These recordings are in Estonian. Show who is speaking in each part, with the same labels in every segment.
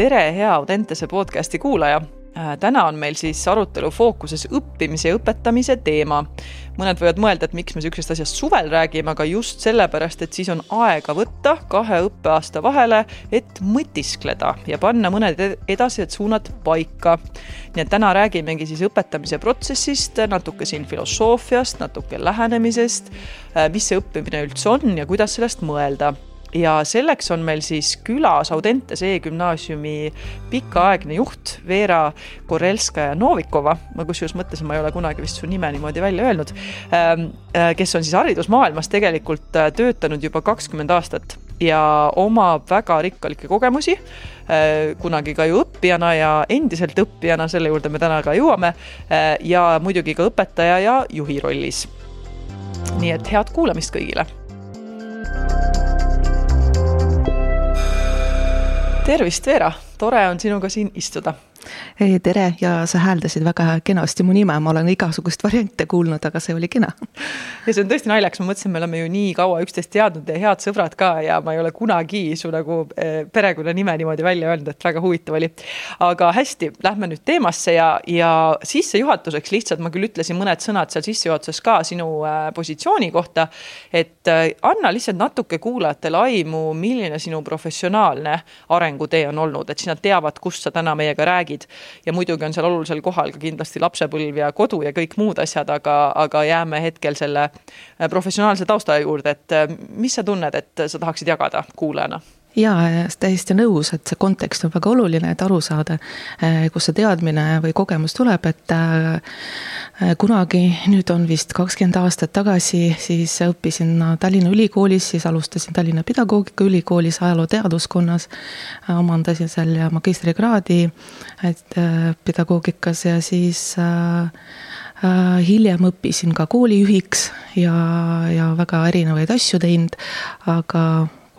Speaker 1: tere, hea Audentese podcasti kuulaja. Äh, täna on meil siis arutelu fookuses õppimise ja õpetamise teema. mõned võivad mõelda, et miks me niisugusest asjast suvel räägime, aga just sellepärast, et siis on aega võtta kahe õppeaasta vahele, et mõtiskleda ja panna mõned edasised suunad paika. nii et täna räägimegi siis õpetamise protsessist, natuke siin filosoofiast, natuke lähenemisest, äh, mis see õppimine üldse on ja kuidas sellest mõelda ja selleks on meil siis külas Audentes E-gümnaasiumi pikaaegne juht Veera Korelskaja-Novikova, ma kusjuures mõtlesin, ma ei ole kunagi vist su nime niimoodi välja öelnud, ähm, äh, kes on siis haridusmaailmas tegelikult äh, töötanud juba kakskümmend aastat ja omab väga rikkalikke kogemusi, äh, kunagi ka ju õppijana ja endiselt õppijana, selle juurde me täna ka jõuame, ja muidugi ka õpetaja ja juhi rollis. nii et head kuulamist kõigile tervist, Veera, tore on sinuga siin istuda
Speaker 2: tere ja sa hääldasid väga kenasti mu nime, ma olen igasugust variante kuulnud, aga see oli kena.
Speaker 1: ja see on tõesti naljakas, ma mõtlesin, me oleme ju nii kaua üksteist teadnud ja head sõbrad ka ja ma ei ole kunagi su nagu eh, perekonnanime niimoodi välja öelnud, et väga huvitav oli. aga hästi, lähme nüüd teemasse ja, ja sissejuhatuseks lihtsalt ma küll ütlesin mõned sõnad seal sissejuhatuses ka sinu äh, positsiooni kohta. et äh, anna lihtsalt natuke kuulajatele aimu, milline sinu professionaalne arengutee on olnud, et siis nad teavad, kust sa täna meiega räägid räägid. ja muidugi on seal olulisel kohal ka kindlasti lapsepõlv ja kodu ja kõik muud asjad, aga, aga jääme hetkel selle äh, professionaalse tausta juurde, et äh, mis sa tunned, et sa tahaksid jagada kuulajana?
Speaker 2: Jaa, täiesti nõus, et see kontekst on väga oluline, et aru saada, eh, kust see teadmine või kogemus tuleb, et eh, kunagi, nüüd on vist kakskümmend aastat tagasi, siis õppisin Tallinna Ülikoolis, siis alustasin Tallinna Pedagoogikaülikoolis ajalooteaduskonnas, omandasin seal magistrikraadi, et eh, pedagoogikas ja siis hiljem õppisin ka koolijuhiks ja, ja väga erinevaid asju teinud, aga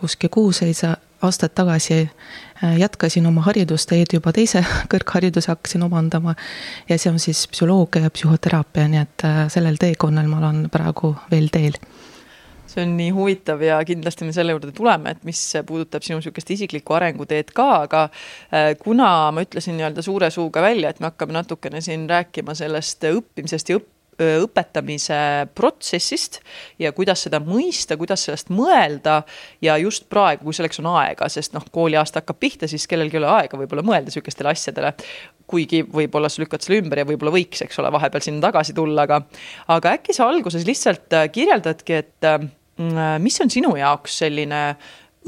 Speaker 2: kuskil kuus-seitse aastat tagasi äh, jätkasin oma haridusteed juba teise kõrghariduse hakkasin omandama. ja see on siis psühholoogia ja psühhoteraapia, nii et äh, sellel teekonnal ma olen praegu veel teel
Speaker 1: see on nii huvitav ja kindlasti me selle juurde tuleme, et mis puudutab sinu niisugust isiklikku arenguteed ka, aga äh, kuna ma ütlesin nii-öelda suure suuga välja, et me hakkame natukene siin rääkima sellest õppimisest ja õppimisest, õpetamise protsessist ja kuidas seda mõista, kuidas sellest mõelda ja just praegu, kui selleks on aega, sest noh, kooliaasta hakkab pihta, siis kellelgi ei ole aega võib-olla mõelda niisugustele asjadele. kuigi võib-olla sa lükkad selle ümber ja võib-olla võiks, eks ole, vahepeal sinna tagasi tulla, aga aga äkki sa alguses lihtsalt äh, kirjeldadki, et äh, mis on sinu jaoks selline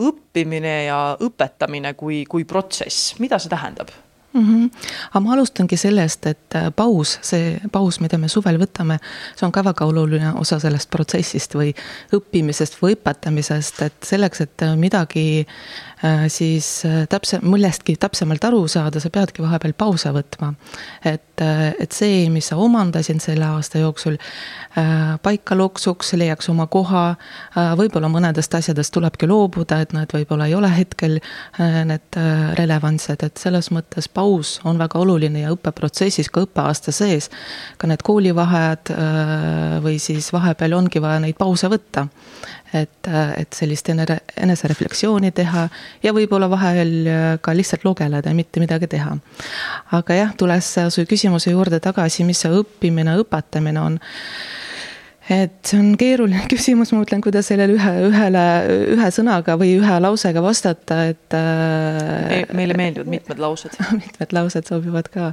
Speaker 1: õppimine ja õpetamine kui, kui protsess, mida see tähendab?
Speaker 2: Mm. -hmm. aga ma alustangi sellest, et äh, paus, see paus, mida me suvel võtame, see on ka väga oluline osa sellest protsessist või õppimisest või õpetamisest, et selleks, et midagi Äh, siis äh, täpse, millestki täpsemalt aru saada, sa peadki vahepeal pause võtma. et, äh, et see, mis sa omandasid selle aasta jooksul, paika loksuks, leiaks oma koha, võib-olla mõnedest asjadest tulebki loobuda, et nad võib-olla ei ole hetkel need relevantsed, et selles mõttes paus on väga oluline ja õppeprotsessis, ka õppeaasta sees, ka need koolivaheajad või siis vahepeal ongi vaja neid pause võtta et, et sellist enesereflektsiooni teha ja võib-olla vahel ka lihtsalt lugeleda ja mitte midagi teha. aga jah, tulles su küsimuse juurde tagasi, mis see õppimine, õpetamine on et see on keeruline küsimus, ma mõtlen, kuidas sellele ühe, ühele, ühe sõnaga või ühe lausega vastata, et
Speaker 1: Me,. meile meeldivad mitmed laused
Speaker 2: mitmed laused sobivad ka.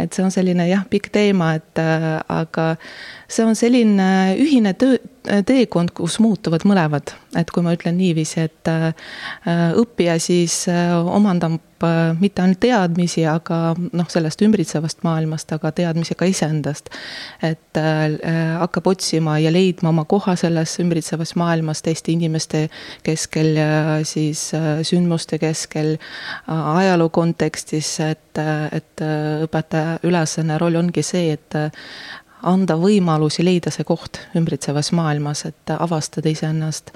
Speaker 2: et see on selline jah, pikk teema, et aga see on selline ühine töö, teekond, kus muutuvad mõlemad. et kui ma ütlen niiviisi, et äh, õppija siis äh, omandab äh, mitte ainult teadmisi, aga noh, sellest ümbritsevast maailmast, aga teadmisi ka iseendast. et hakkab otsima ja leidma oma koha selles ümbritsevas maailmas teiste inimeste keskel ja siis sündmuste keskel, ajaloo kontekstis, et, et õpetaja ülesanne, roll ongi see, et anda võimalusi leida see koht ümbritsevas maailmas, et avastada iseennast.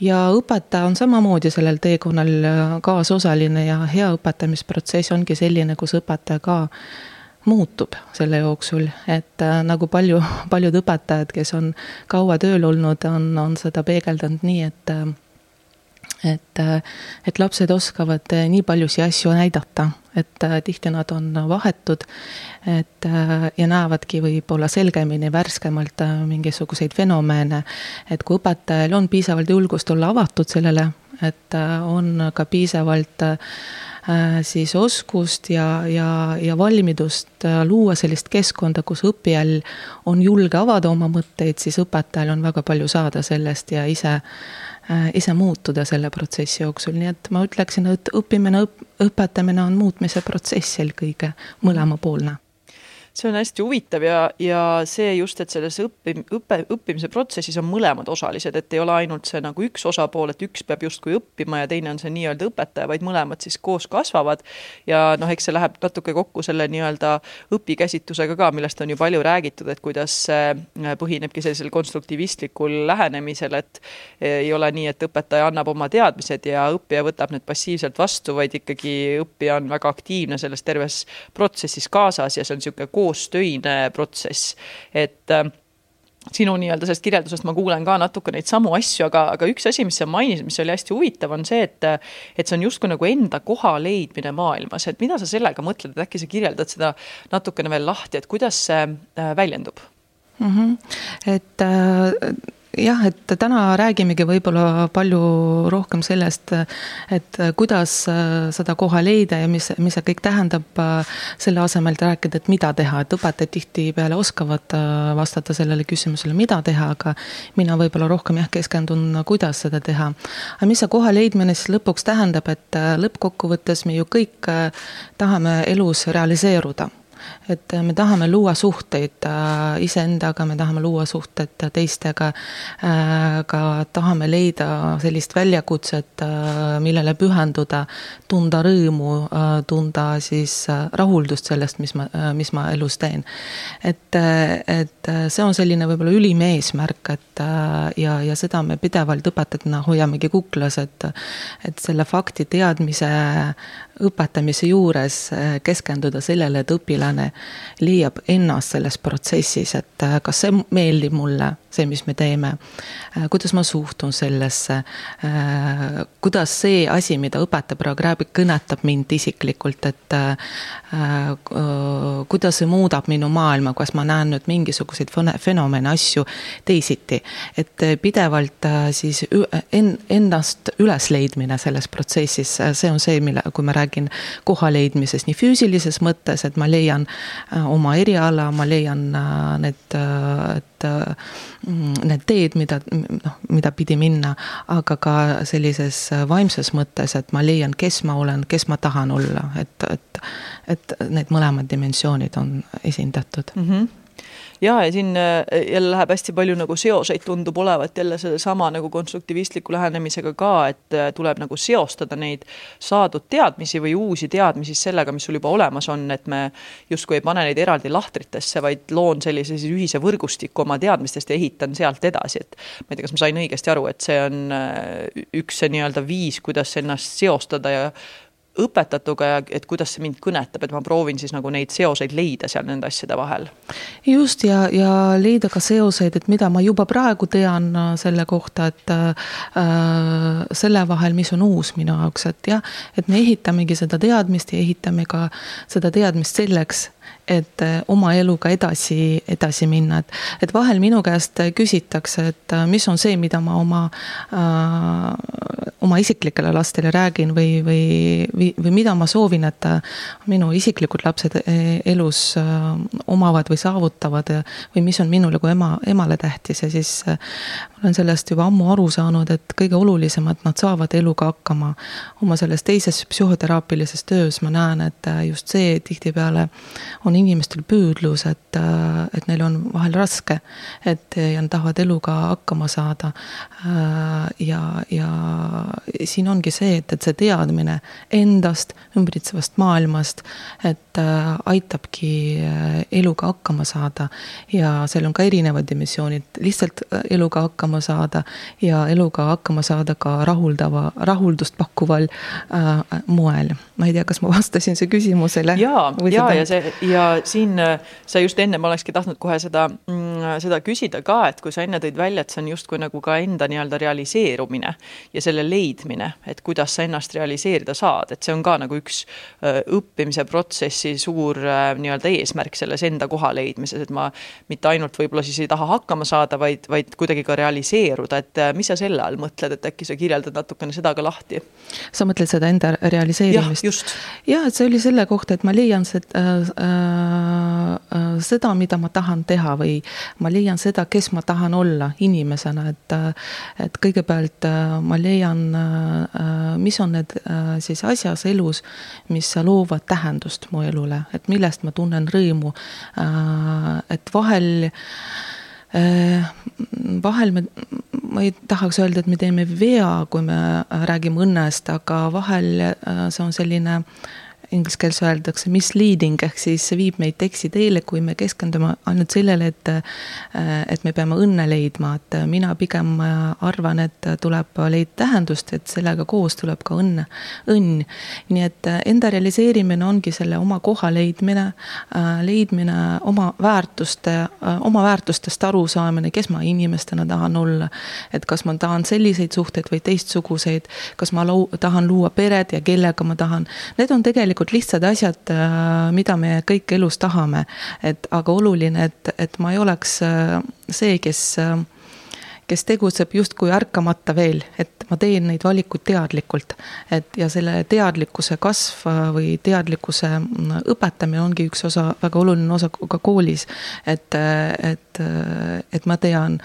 Speaker 2: ja õpetaja on samamoodi sellel teekonnal kaasosaline ja hea õpetamisprotsess ongi selline, kus õpetaja ka muutub selle jooksul, et äh, nagu palju, paljud õpetajad, kes on kaua tööl olnud, on, on seda peegeldanud nii, et äh, et, et lapsed oskavad nii paljusid asju näidata, et tihti nad on vahetud, et ja näevadki võib-olla selgemini, värskemalt mingisuguseid fenomene. et kui õpetajal on piisavalt julgust olla avatud sellele, et on ka piisavalt siis oskust ja, ja, ja valmidust luua sellist keskkonda, kus õppijal on julge avada oma mõtteid, siis õpetajal on väga palju saada sellest ja ise Äh, ise muutuda selle protsessi jooksul, nii et ma ütleksin, et õppimine, õpetamine on muutmise protsess eelkõige mõlemapoolne
Speaker 1: see on hästi huvitav ja, ja see just, et selles õppi, õppe, õppimise protsessis on mõlemad osalised, et ei ole ainult see nagu üks osapool, et üks peab justkui õppima ja teine on see nii-öelda õpetaja, vaid mõlemad siis koos kasvavad. ja noh, eks see läheb natuke kokku selle nii-öelda õpikäsitlusega ka, millest on ju palju räägitud, et kuidas see äh, põhinebki sellisel konstruktivistlikul lähenemisel, et ei ole nii, et õpetaja annab oma teadmised ja õppija võtab need passiivselt vastu, vaid ikkagi õppija on väga aktiivne selles terves protsessis kaasas ja see on niisugune koos koostöine protsess, et äh, sinu nii-öelda sellest kirjeldusest ma kuulen ka natuke neid samu asju, aga, aga üks asi, mis sa mainisid, mis oli hästi huvitav, on see, et et see on justkui nagu enda koha leidmine maailmas, et mida sa sellega mõtled, et äkki sa kirjeldad seda natukene veel lahti, et kuidas see äh, väljendub
Speaker 2: mm? -hmm. et äh jah, et täna räägimegi võib-olla palju rohkem sellest, et kuidas äh, seda koha leida ja mis, mis see kõik tähendab, äh, selle asemel, et rääkida, et mida teha, et õpetajad tihtipeale oskavad äh, vastata sellele küsimusele, mida teha, aga mina võib-olla rohkem jah, keskendun, kuidas seda teha. aga mis see koha leidmine siis lõpuks tähendab, et lõppkokkuvõttes me ju kõik tahame elus realiseeruda et me tahame luua suhteid äh, iseendaga, me tahame luua suhted teistega, äh, ka tahame leida sellist väljakutset, äh, millele pühenduda, tunda rõõmu, tunda siis rahuldust sellest, mis ma, mis ma elus teen. et, et see on selline võib-olla ülim eesmärk, et ja, ja seda me pidevalt õpetajatena hoiamegi kuklas, et et selle fakti teadmise õpetamise juures keskenduda sellele, et õpilane leiab ennast selles protsessis, et äh, kas see meeldib mulle, see, mis me teeme. Äh, kuidas ma suhtun sellesse. Äh, kuidas see asi, mida õpetaja praegu kõnetab mind isiklikult, et kuidas see muudab minu maailma, kas ma näen nüüd mingisuguseid fenomene, asju teisiti. et pidevalt siis ennast ülesleidmine selles protsessis, see on see, mille, kui ma räägin koha leidmisest nii füüsilises mõttes, et ma leian Äh, oma eriala, ma leian äh, need, äh, et need teed, mida, noh, mida pidi minna, aga ka sellises vaimses mõttes, et ma leian, kes ma olen, kes ma tahan olla, et, et, et need mõlemad dimensioonid on esindatud mm. -hmm
Speaker 1: ja, ja siin äh, jälle läheb hästi palju nagu seoseid, tundub olevat jälle sellesama nagu konstruktivistliku lähenemisega ka, et äh, tuleb nagu seostada neid saadud teadmisi või uusi teadmisi sellega, mis sul juba olemas on, et me justkui ei pane neid eraldi lahtritesse, vaid loon sellise siis ühise võrgustiku oma teadmistest ja ehitan sealt edasi, et ma ei tea, kas ma sain õigesti aru, et see on äh, üks see nii-öelda viis, kuidas ennast seostada ja õpetatuga ja et kuidas see mind kõnetab, et ma proovin siis nagu neid seoseid leida seal nende asjade vahel.
Speaker 2: just ja, ja leida ka seoseid, et mida ma juba praegu tean äh, selle kohta, et äh, selle vahel, mis on uus minu jaoks, et jah, et me ehitamegi seda teadmist ja ehitame ka seda teadmist selleks et äh, oma eluga edasi, edasi minna, et, et vahel minu käest küsitakse, et äh, mis on see, mida ma oma äh,, oma isiklikele lastele räägin või, või, või, või mida ma soovin, et minu isiklikud lapsed elus äh, omavad või saavutavad või mis on minule kui ema, emale tähtis ja siis äh, ma olen sellest juba ammu aru saanud, et kõige olulisem, et nad saavad eluga hakkama. oma selles teises psühhoteraapilises töös ma näen, et just see tihtipeale on inimestel püüdlus, et, et neil on vahel raske, et ja nad tahavad eluga hakkama saada. ja, ja siin ongi see, et, et see teadmine endast, ümbritsevast maailmast, et aitabki eluga hakkama saada. ja seal on ka erinevad dimensioonid, lihtsalt eluga hakkama saada ja eluga hakkama saada ka rahuldava, rahuldust pakkuval äh, moel. ma ei tea, kas ma vastasin su küsimusele.
Speaker 1: ja, ja, ja see ja siin äh, sa just enne, ma olekski tahtnud kohe seda, mm, seda küsida ka, et kui sa enne tõid välja, et see on justkui nagu ka enda nii-öelda realiseerumine ja selle leidmine, et kuidas sa ennast realiseerida saad, et see on ka nagu üks õppimise protsessi suur nii-öelda eesmärk selles enda koha leidmises, et ma mitte ainult võib-olla siis ei taha hakkama saada, vaid, vaid kuidagi ka realiseeruda, et mis sa selle all mõtled, et äkki sa kirjeldad natukene seda ka lahti?
Speaker 2: sa mõtled seda enda realiseerimist?
Speaker 1: jah,
Speaker 2: et see oli selle kohta, et ma leian seda äh, äh, seda, mida ma tahan teha või ma leian seda, kes ma tahan olla inimesena, et et kõigepealt ma leian, äh, mis on need äh, siis asjas elus, mis loovad tähendust mu elule, et millest ma tunnen rõõmu. et vahel vahel me, ma ei tahaks öelda, et me teeme vea, kui me räägime õnnest, aga vahel see on selline äh, inglise keeles öeldakse misleading ehk siis see viib meid eksiteele, kui me keskendume ainult sellele, et et me peame õnne leidma, et mina pigem arvan, et tuleb leida tähendust, et sellega koos tuleb ka õnne, õnn. nii et enda realiseerimine ongi selle oma koha leidmine, leidmine oma väärtuste, oma väärtustest arusaamine, kes ma inimestena tahan olla. et kas ma tahan selliseid suhteid või teistsuguseid, kas ma loo-, tahan luua pered ja kellega ma tahan, need on tegelikult tegelikult lihtsad asjad, äh, mida me kõik elus tahame. et aga oluline, et, et ma ei oleks äh, see, kes, äh, kes tegutseb justkui ärkamata veel, et ma teen neid valikuid teadlikult. et ja selle teadlikkuse kasv või teadlikkuse mm, õpetamine ongi üks osa, väga oluline osa ka koolis. et, et, et ma tean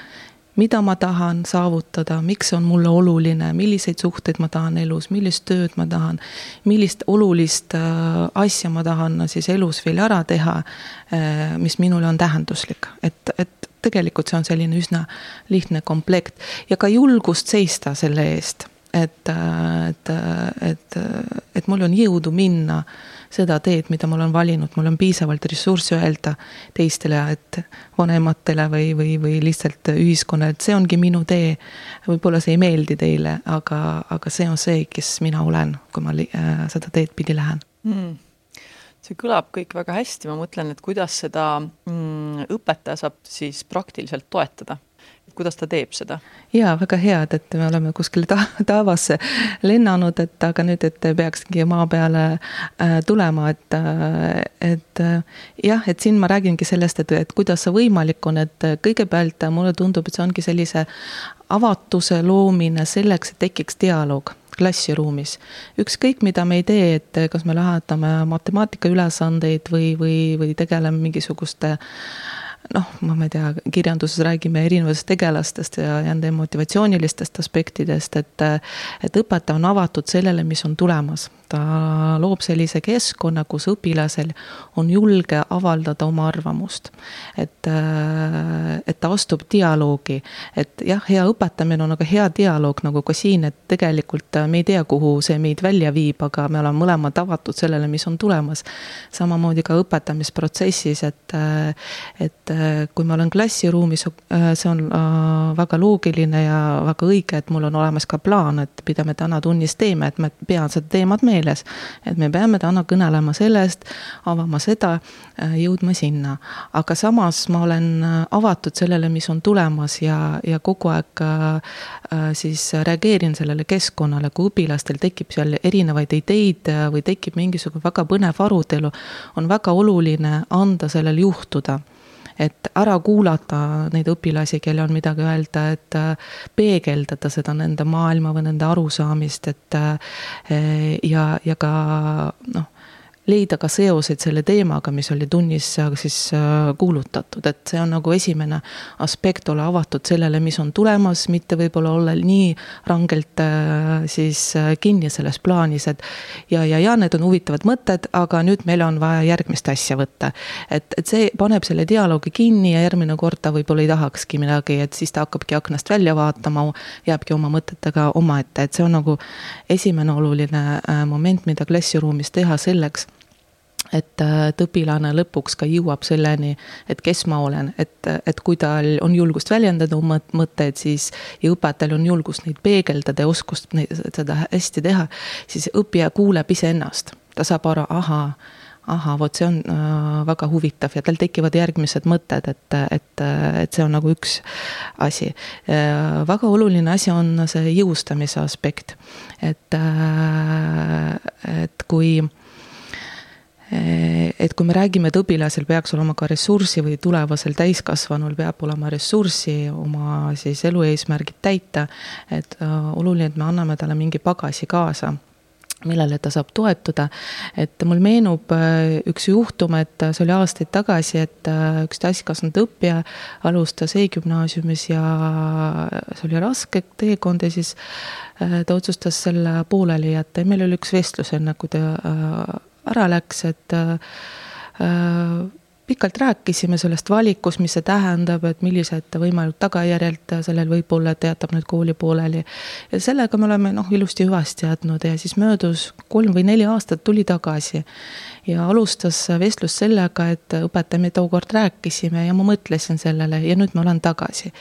Speaker 2: mida ma tahan saavutada, miks see on mulle oluline, milliseid suhteid ma tahan elus, millist tööd ma tahan, millist olulist äh, asja ma tahan siis elus veel ära teha, äh, mis minule on tähenduslik, et, et tegelikult see on selline üsna lihtne komplekt. Ja ka julgust seista selle eest, et, äh, et, et, et mul on jõudu minna seda teed, mida ma olen valinud, mul on piisavalt ressurssi öelda teistele, et vanematele või, või, või lihtsalt ühiskonnale, et see ongi minu tee. võib-olla see ei meeldi teile, aga, aga see on see, kes mina olen, kui ma äh, seda teed pidi lähen. Mm.
Speaker 1: See kõlab kõik väga hästi, ma mõtlen, et kuidas seda mm, õpetaja saab siis praktiliselt toetada kuidas ta teeb seda?
Speaker 2: jaa, väga head, et me oleme kuskile ta taevasse lennanud, et aga nüüd, et peakski maa peale äh, tulema, et äh,, et äh, jah, et siin ma räägingi sellest, et, et kuidas see võimalik on, et kõigepealt mulle tundub, et see ongi sellise avatuse loomine selleks, et tekiks dialoog klassiruumis. ükskõik, mida me ei tee, et kas me lahendame matemaatikaülesandeid või, või, või tegeleme mingisuguste äh, noh, ma ei tea, kirjanduses räägime erinevatest tegelastest ja nende motivatsioonilistest aspektidest, et et õpetaja on avatud sellele, mis on tulemas ta loob sellise keskkonna, kus õpilasel on julge avaldada oma arvamust. et, et ta astub dialoogi, et jah, hea õpetamine on aga hea dialoog nagu ka siin, et tegelikult me ei tea, kuhu see meid välja viib, aga me oleme mõlemad avatud sellele, mis on tulemas. samamoodi ka õpetamisprotsessis, et, äh, et äh, kui ma olen klassiruumis, see on väga loogiline ja väga õige, et mul on olemas ka plaan, et mida me täna tunnis teeme, et ma pean seda teemat meeles. Et me peame täna kõnelema sellest, avama seda, äh, jõudma sinna. aga samas ma olen äh, avatud sellele, mis on tulemas ja, ja kogu aeg äh, siis reageerin sellele keskkonnale, kui õpilastel tekib seal erinevaid ideid või tekib mingisugune väga põnev arutelu, on väga oluline anda sellel juhtuda et ära kuulata neid õpilasi, kellel on midagi öelda, et äh, peegeldada seda nende maailma või nende arusaamist, et äh, ja, ja ka noh leida ka seoseid selle teemaga, mis oli tunnis siis äh, kuulutatud, et see on nagu esimene aspekt, ole avatud sellele, mis on tulemas, mitte võib-olla olla nii rangelt äh, siis äh, kinni selles plaanis, et ja, ja, ja need on huvitavad mõtted, aga nüüd meil on vaja järgmist asja võtta. et, et see paneb selle dialoogi kinni ja järgmine kord ta võib-olla ei tahakski midagi, et siis ta hakkabki aknast välja vaatama, jääbki oma mõtetega omaette, et see on nagu esimene oluline moment, mida klassiruumis teha selleks et, äh, õpilane lõpuks ka jõuab selleni, et kes ma olen, et, et kui tal on julgust väljendada oma mõtteid, siis ja õpetajal on julgust neid peegeldada ja oskust neid, seda hästi teha, siis õppija kuuleb iseennast. ta saab aru, ahaa, ahah, vot see on äh, väga huvitav ja tal tekivad järgmised mõtted, et, et, et see on nagu üks asi äh,. väga oluline asi on see jõustamise aspekt, et äh,, et kui et kui me räägime, et õpilasel peaks olema ka ressurssi või tulevasel täiskasvanul peab olema ressurssi oma siis elu eesmärgid täita, et äh, oluline, et me anname talle mingi pagasi kaasa millele ta saab toetuda. et mul meenub äh, üks juhtum, et see oli aastaid tagasi, et äh, üks täiskasvanud õppija alustas e-gümnaasiumis ja see oli raske teekond ja siis ta otsustas selle pooleli jätta ja meil oli üks vestlus enne, kui ta ära läks, et pikalt rääkisime sellest valikust, mis see tähendab, et millised võimalikud tagajärjed sellel võib olla, et ta jätab nüüd kooli pooleli. ja sellega me oleme noh, ilusti hüvasti jätnud ja siis möödus kolm või neli aastat, tuli tagasi ja alustas vestlust sellega, et õpetaja, me tookord rääkisime ja ma mõtlesin sellele ja nüüd ma olen tagasi.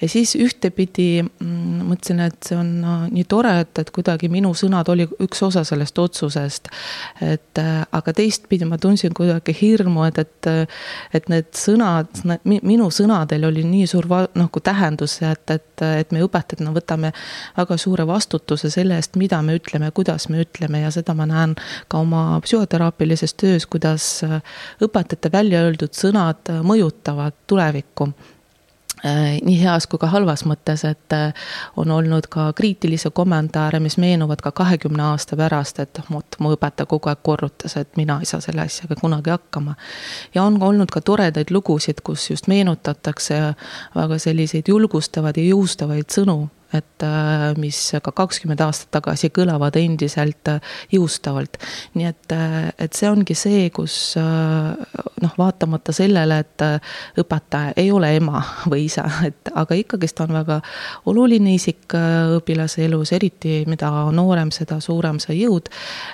Speaker 2: ja siis ühtepidi mm, mõtlesin, et see on nii tore, et, et kuidagi minu sõnad oli üks osa sellest otsusest. et aga teistpidi ma tundsin kuidagi hirmu, et, et, et need sõnad, minu sõnadel oli nii suur nagu tähendus, et, et, et me õpetajatena võtame väga suure vastutuse selle eest, mida me ütleme, kuidas me ütleme ja seda ma näen ka oma psühhoteraapilises sellises töös, kuidas äh, õpetajate välja öeldud sõnad äh, mõjutavad tulevikku äh, nii heas kui ka halvas mõttes, et on olnud ka kriitilisi kommentaare, mis meenuvad ka kahekümne aasta pärast, et vot mu õpetaja kogu aeg korrutas, et mina ei saa selle asjaga kunagi hakkama. ja on olnud ka toredaid lugusid, kus just meenutatakse väga selliseid julgustavaid ja jõustavaid sõnu et äh, mis ka kakskümmend aastat tagasi kõlavad endiselt äh, jõustavalt. nii et, äh, et see ongi see, kus noh, vaatamata sellele, et õpetaja ei ole ema või isa, et aga ikkagist on väga oluline isik õpilase elus, eriti mida noorem, seda suurem see jõud.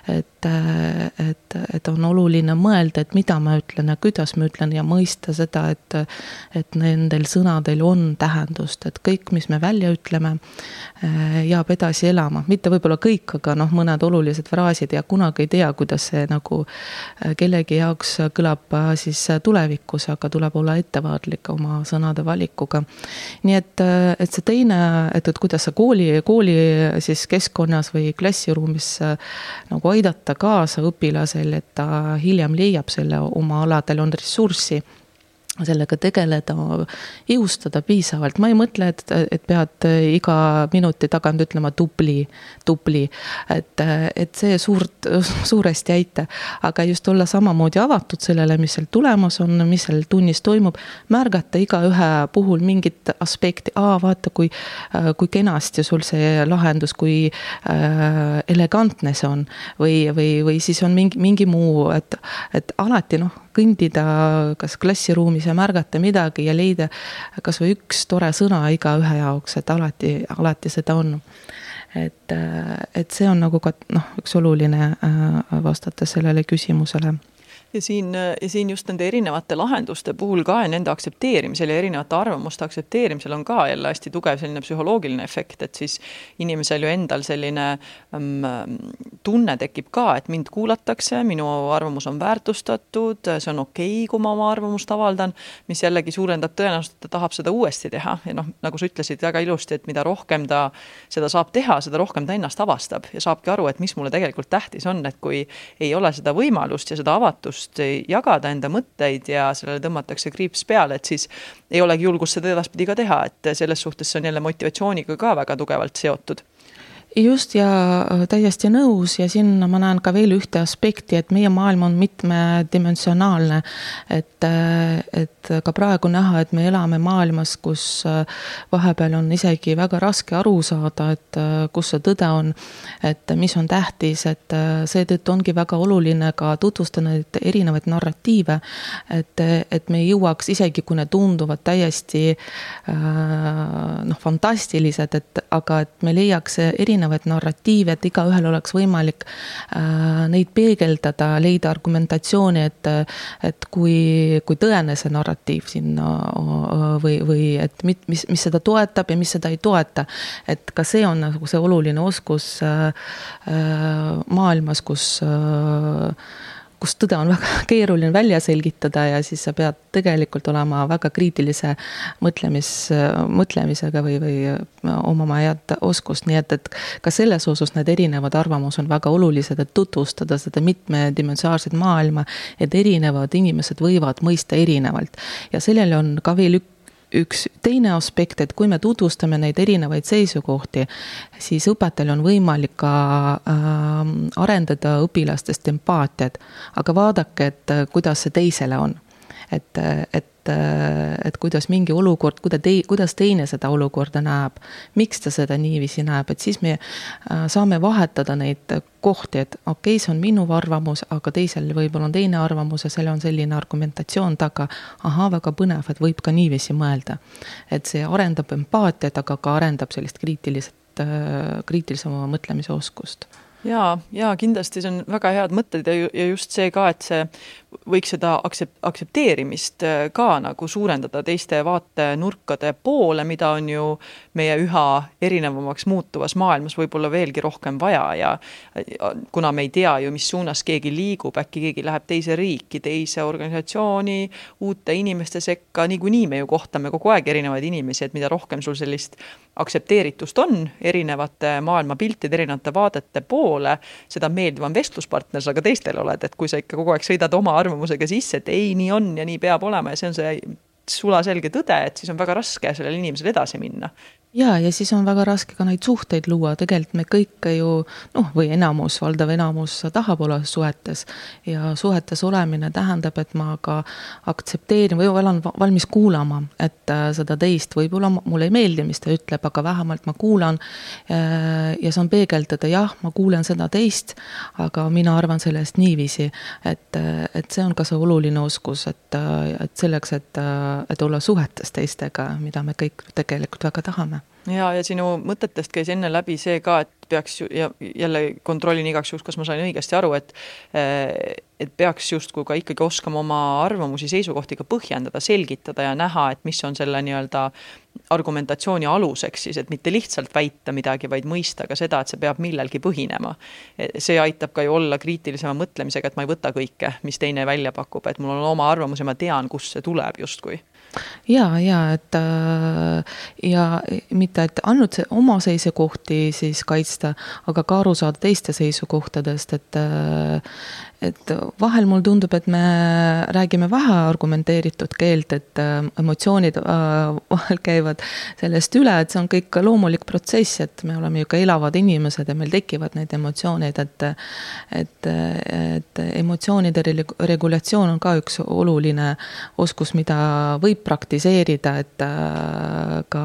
Speaker 2: et, et, et on oluline mõelda, et mida ma ütlen ja kuidas ma ütlen ja mõista seda, et, et nendel sõnadel on tähendust, et kõik, mis me välja ütleme jääb edasi elama, mitte võib-olla kõik, aga noh, mõned olulised fraasid ja kunagi ei tea, kuidas see nagu äh, kellegi jaoks kõlab äh, siis tulevikus, aga tuleb olla ettevaatlik oma sõnade valikuga. nii et, et see teine, et, et kuidas sa kooli, kooli siis keskkonnas või klassiruumis nagu aidata kaasa õpilasel, et ta hiljem leiab selle oma aladel, on ressurssi sellega tegeleda, jõustada piisavalt, ma ei mõtle, et, et pead iga minuti tagant ütlema tubli, tubli. et, et see suurt, suuresti aita, aga just olla samamoodi avatud sellele, mis seal tulemas on, mis seal tunnis toimub. märgata igaühe puhul mingit aspekti, aa, vaata, kui, kui kenasti sul see lahendus, kui äh, elegantne see on. või, või, või siis on mingi, mingi muu, et, et alati noh kõndida kas klassiruumis ja märgata midagi ja leida kasvõi üks tore sõna igaühe jaoks, et alati, alati seda on. et, et see on nagu ka noh, üks oluline äh, vastata sellele küsimusele
Speaker 1: ja siin, ja siin just nende erinevate lahenduste puhul ka ja nende aktsepteerimisel ja erinevate arvamuste aktsepteerimisel on ka jälle hästi tugev selline psühholoogiline efekt, et siis inimesel ju endal selline um, tunne tekib ka, et mind kuulatakse, minu arvamus on väärtustatud, see on okei okay,, kui ma oma arvamust avaldan, mis jällegi suurendab tõenäosust, et ta tahab seda uuesti teha. Ja noh, nagu sa ütlesid väga ilusti, et mida rohkem ta seda saab teha, seda rohkem ta ennast avastab ja saabki aru, et mis mulle tegelikult tähtis on, et kui ei ole seda võimalust ja seda avatust, julgust jagada enda mõtteid ja sellele tõmmatakse kriips peale, et siis ei olegi julgust seda edaspidi ka teha, et selles suhtes see on jälle motivatsiooniga ka väga tugevalt seotud
Speaker 2: just ja äh, täiesti nõus ja siin ma näen ka veel ühte aspekti, et meie maailm on mitmedimensionaalne. et, äh, et ka praegu näha, et me elame maailmas, kus äh, vahepeal on isegi väga raske aru saada, et kus see tõde on. et mis on tähtis, et seetõttu ongi väga oluline ka tutvustada neid erinevaid narratiive. et, et me jõuaks, isegi kui need tunduvad täiesti noh, fantastilised, et aga et me leiaks erinevaid erinevaid narratiive, et igaühel oleks võimalik äh, neid peegeldada, leida argumentatsiooni, et, et kui, kui tõene see narratiiv sinna äh, või, või et mit, mis, mis seda toetab ja mis seda ei toeta. et ka see on nagu see oluline oskus äh, maailmas, kus kus tõde on väga keeruline välja selgitada ja siis sa pead tegelikult olema väga kriitilise mõtlemis, mõtlemisega või, või omama head oskust, nii et, et ka selles osas need erinevad arvamused on väga olulised, et tutvustada seda mitmedimensionaalset maailma, et erinevad inimesed võivad mõista erinevalt. ja sellele on ka veel üks üks teine aspekt, et kui me tutvustame neid erinevaid seisukohti, siis õpetajal on võimalik ka äh, arendada õpilastest empaatiat. aga vaadake, et kuidas see teisele on. et, et et, et kuidas mingi olukord, kuida- tei-, kuidas teine seda olukorda näeb, miks ta seda niiviisi näeb, et siis me äh, saame vahetada neid kohti, et okei okay,, see on minu arvamus, aga teisel võib-olla on teine arvamus ja seal on selline argumentatsioon taga. ahah, väga põnev, et võib ka niiviisi mõelda. et see arendab empaatiat, aga ka arendab sellist kriitilist, äh, kriitilisema mõtlemise oskust
Speaker 1: ja, ja kindlasti see on väga head mõtted ja, ja just see ka, et see võiks seda aktsept-, aktsepteerimist äh, ka nagu suurendada teiste vaatenurkade poole, mida on ju meie üha erinevamaks muutuvas maailmas võib-olla veelgi rohkem vaja ja kuna me ei tea ju, mis suunas keegi liigub, äkki keegi läheb teise riiki, teise organisatsiooni, uute inimeste sekka, niikuinii me ju kohtame kogu aeg erinevaid inimesi, et mida rohkem sul sellist aktsepteeritust on erinevate maailmapiltide, erinevate vaadete poole, seda meeldivam vestluspartner sa ka teistele oled, et kui sa ikka kogu aeg sõidad oma arvamusega sisse, et ei, nii on ja nii peab olema ja see on see sulaselge tõde, et siis on väga raske sellel inimesel edasi minna
Speaker 2: ja, ja siis on väga raske ka neid suhteid luua, tegelikult me kõik ju noh, või enamus, valdav enamus tahab olla suhetes. ja suhetes olemine tähendab, et ma ka aktsepteerin või olen valmis kuulama, et äh, seda teist võib-olla mulle ei meeldi, mis ta ütleb, aga vähemalt ma kuulan. Äh, ja saan peegeldada, jah, ma kuulen seda teist, aga mina arvan sellest niiviisi, et, äh, et see on ka see oluline oskus, et, et selleks, et, et olla suhetes teistega, mida me kõik tegelikult väga tahame
Speaker 1: ja, ja sinu mõtetest käis enne läbi see ka, et peaks ju ja jälle kontrollin igaks juhuks, kas ma sain õigesti aru, et et peaks justkui ka ikkagi oskama oma arvamusi, seisukohti ka põhjendada, selgitada ja näha, et mis on selle nii-öelda argumentatsiooni aluseks siis, et mitte lihtsalt väita midagi, vaid mõista ka seda, et see peab millelgi põhinema. see aitab ka ju olla kriitilisema mõtlemisega, et ma ei võta kõike, mis teine välja pakub, et mul on oma arvamus ja ma tean, kust see tuleb justkui
Speaker 2: ja, ja et äh, ja mitte, et ainult oma seisukohti siis kaitsta, aga ka aru saada teiste seisukohtadest, et äh, et vahel mulle tundub, et me räägime vähe argumenteeritud keelt, et äh, emotsioonid äh, vahel käivad sellest üle, et see on kõik loomulik protsess, et me oleme ju ka elavad inimesed ja meil tekivad need emotsioonid, et et, et emotsioonide regulatsioon on ka üks oluline oskus, mida võib praktiseerida, et äh, ka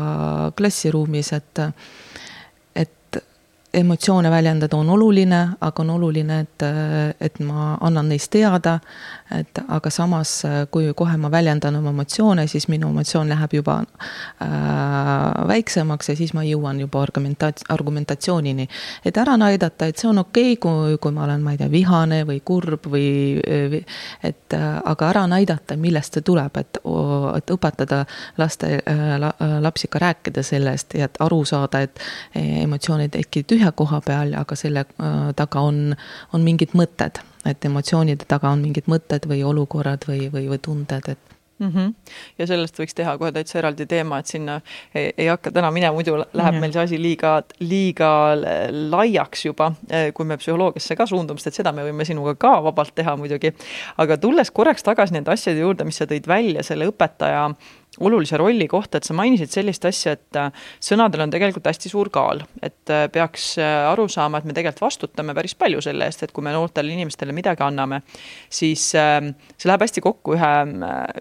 Speaker 2: klassiruumis, et emotsioone väljendada on oluline, aga on oluline, et, et ma annan neist teada. et aga samas, kui kohe ma väljendan oma emotsioone, siis minu emotsioon läheb juba äh, väiksemaks ja siis ma jõuan juba argumentat-, argumentatsioonini. et ära näidata, et see on okei okay,, kui, kui ma olen, ma ei tea, vihane või kurb või, et aga ära näidata, millest see tuleb, et, et õpetada laste la,, lapsi ka rääkida sellest ja et aru saada, et emotsioonid tekivad ühe koha peal, aga selle äh, taga on, on mingid mõtted. et emotsioonide taga on mingid mõtted või olukorrad või, või, või tunded, et
Speaker 1: mm. -hmm. ja sellest võiks teha kohe täitsa eraldi teema, et sinna ei, ei hakka täna minema, muidu läheb ja. meil see asi liiga, liiga laiaks juba, äh, kui me psühholoogiasse ka suundume, sest et seda me võime sinuga ka vabalt teha muidugi. aga tulles korraks tagasi nende asjade juurde, mis sa tõid välja selle õpetaja äh, olulise rolli kohta, et sa mainisid sellist asja, et äh, sõnadel on tegelikult hästi suur kaal, et äh, peaks äh, aru saama, et me tegelikult vastutame päris palju selle eest, et kui me noortele inimestele midagi anname, siis ähm, see läheb hästi kokku ühe,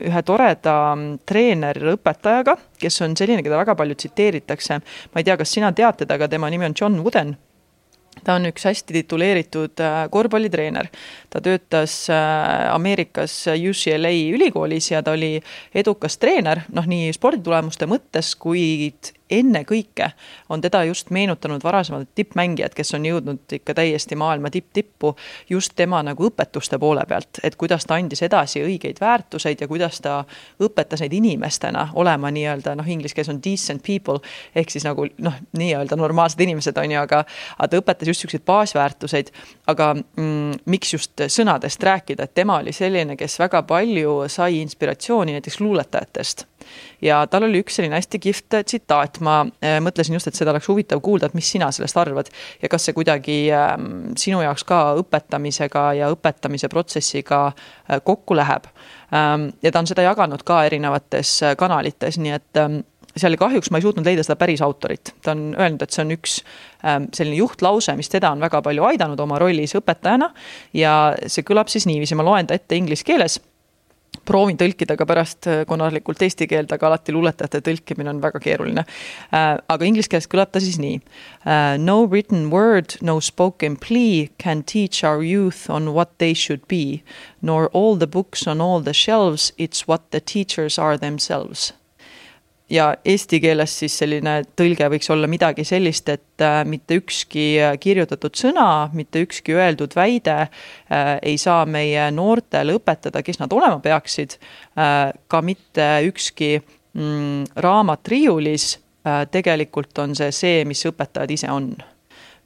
Speaker 1: ühe toreda mm, treener-õpetajaga, kes on selline, keda väga palju tsiteeritakse. ma ei tea, kas sina tead teda, aga tema nimi on John Wooden ta on üks hästi tituleeritud äh, korvpallitreener. ta töötas äh, Ameerikas UCLA ülikoolis ja ta oli edukas treener, noh nii sporditulemuste mõttes, kuid ennekõike on teda just meenutanud varasemad tippmängijad, kes on jõudnud ikka täiesti maailma tipp-tippu, just tema nagu õpetuste poole pealt, et kuidas ta andis edasi õigeid väärtuseid ja kuidas ta õpetas neid inimestena olema nii-öelda noh, inglise keeles on decent people ehk siis nagu noh, nii-öelda normaalsed inimesed on ju, aga, aga ta õpetas just niisuguseid baasväärtuseid. aga mm, miks just sõnadest rääkida, et tema oli selline, kes väga palju sai inspiratsiooni näiteks luuletajatest ja tal oli üks selline hästi kihvt tsitaat, ma äh, mõtlesin just, et seda oleks huvitav kuulda, et mis sina sellest arvad ja kas see kuidagi äh, sinu jaoks ka õpetamisega ja õpetamise protsessiga äh, kokku läheb. Ähm,. ja ta on seda jaganud ka erinevates äh, kanalites, nii et ähm, seal kahjuks ma ei suutnud leida seda päris autorit, ta on öelnud, et see on üks ähm, selline juhtlause, mis teda on väga palju aidanud oma rollis õpetajana ja see kõlab siis niiviisi, ma loen ta ette inglise keeles proovin tõlkida ka pärast äh, konarlikult eesti keelde, aga alati luuletajate tõlkimine on väga keeruline. Äh, aga inglise keeles kõlab ta siis nii. Äh, no written word, no spoken plea can teach our youth on what they should be, nor all the books on all the shelves, it's what the teachers are themselves ja eesti keeles siis selline tõlge võiks olla midagi sellist, et äh, mitte ükski äh, kirjutatud sõna, mitte ükski öeldud väide äh, ei saa meie noortele õpetada, kes nad olema peaksid, ka mitte ükski mm, raamat riiulis, tegelikult on see see, mis õpetajad ise on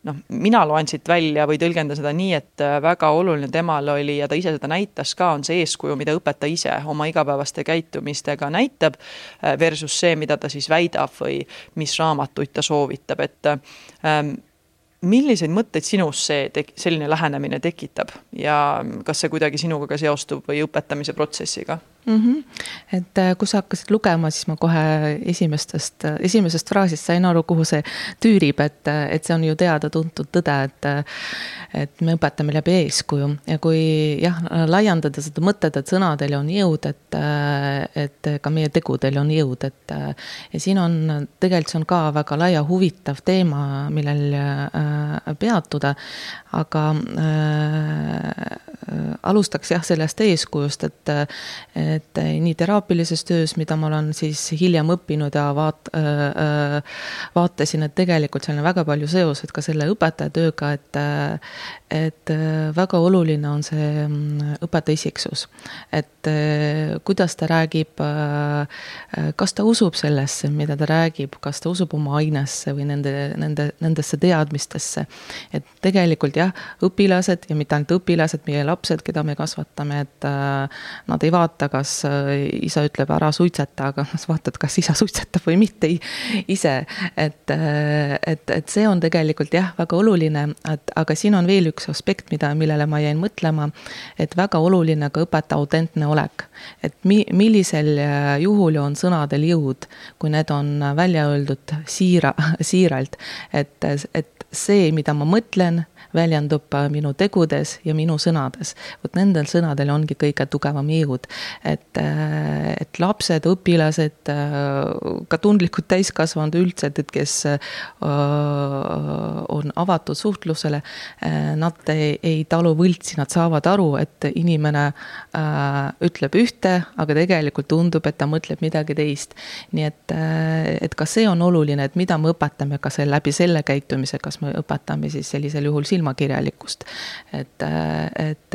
Speaker 1: noh, mina loen siit välja või tõlgendan seda nii, et äh, väga oluline temal oli ja ta ise seda näitas ka, on see eeskuju, mida õpetaja ise oma igapäevaste käitumistega näitab, äh, versus see, mida ta siis väidab või mis raamatuid ta soovitab, et ähm, milliseid mõtteid sinus see tek-, selline lähenemine tekitab ja kas see kuidagi sinuga ka seostub või õpetamise protsessiga?
Speaker 2: Mm. -hmm. et äh, kui sa hakkasid lugema, siis ma kohe esimestest, esimesest fraasist sain aru, kuhu see tüürib, et, et see on ju teada-tuntud tõde, et. et me õpetame läbi eeskuju ja kui jah, laiendada seda mõtet, et sõnadel on jõud, et, et ka meie tegudel on jõud, et. ja siin on, tegelikult see on ka väga laia huvitav teema, millel äh, peatuda, aga äh, alustaks jah, sellest eeskujust, et et nii teraapilises töös, mida ma olen siis hiljem õppinud ja vaat- äh,, vaatasin, et tegelikult seal on väga palju seosed ka selle õpetaja tööga, et et väga oluline on see mm, õpetaja isiksus. et kuidas ta räägib, kas ta usub sellesse, mida ta räägib, kas ta usub oma ainesse või nende, nende, nendesse teadmistesse. et tegelikult jah, õpilased ja mitte ainult õpilased, meie lapsed, keda me kasvatame, et nad ei vaata, kas äh, isa ütleb ära suitseta, aga sa vaatad, kas isa suitsetab või mitte ise. et, äh, et, et see on tegelikult jah, väga oluline, et aga siin on veel üks aspekt, mida, millele ma jäin mõtlema. et väga oluline ka õpetaja autentne olek, et mi-, millisel äh, juhul on sõnadel jõud, kui need on välja öeldud siira, siiralt, et, et see, mida ma mõtlen, väljendub äh, minu tegudes ja minu sõnades. vot nendel sõnadel ongi kõige tugevam jõud. et, äh, et lapsed, õpilased, äh, ka tundlikud täiskasvanud üldse, et kes on avatud suhtlusele, nad ei, ei talu võltsi, nad saavad aru, et inimene ütleb ühte, aga tegelikult tundub, et ta mõtleb midagi teist. nii et, et ka see on oluline, et mida me õpetame, kas läbi selle käitumise, kas me õpetame siis sellisel juhul silma silmakirjalikkust. et, et,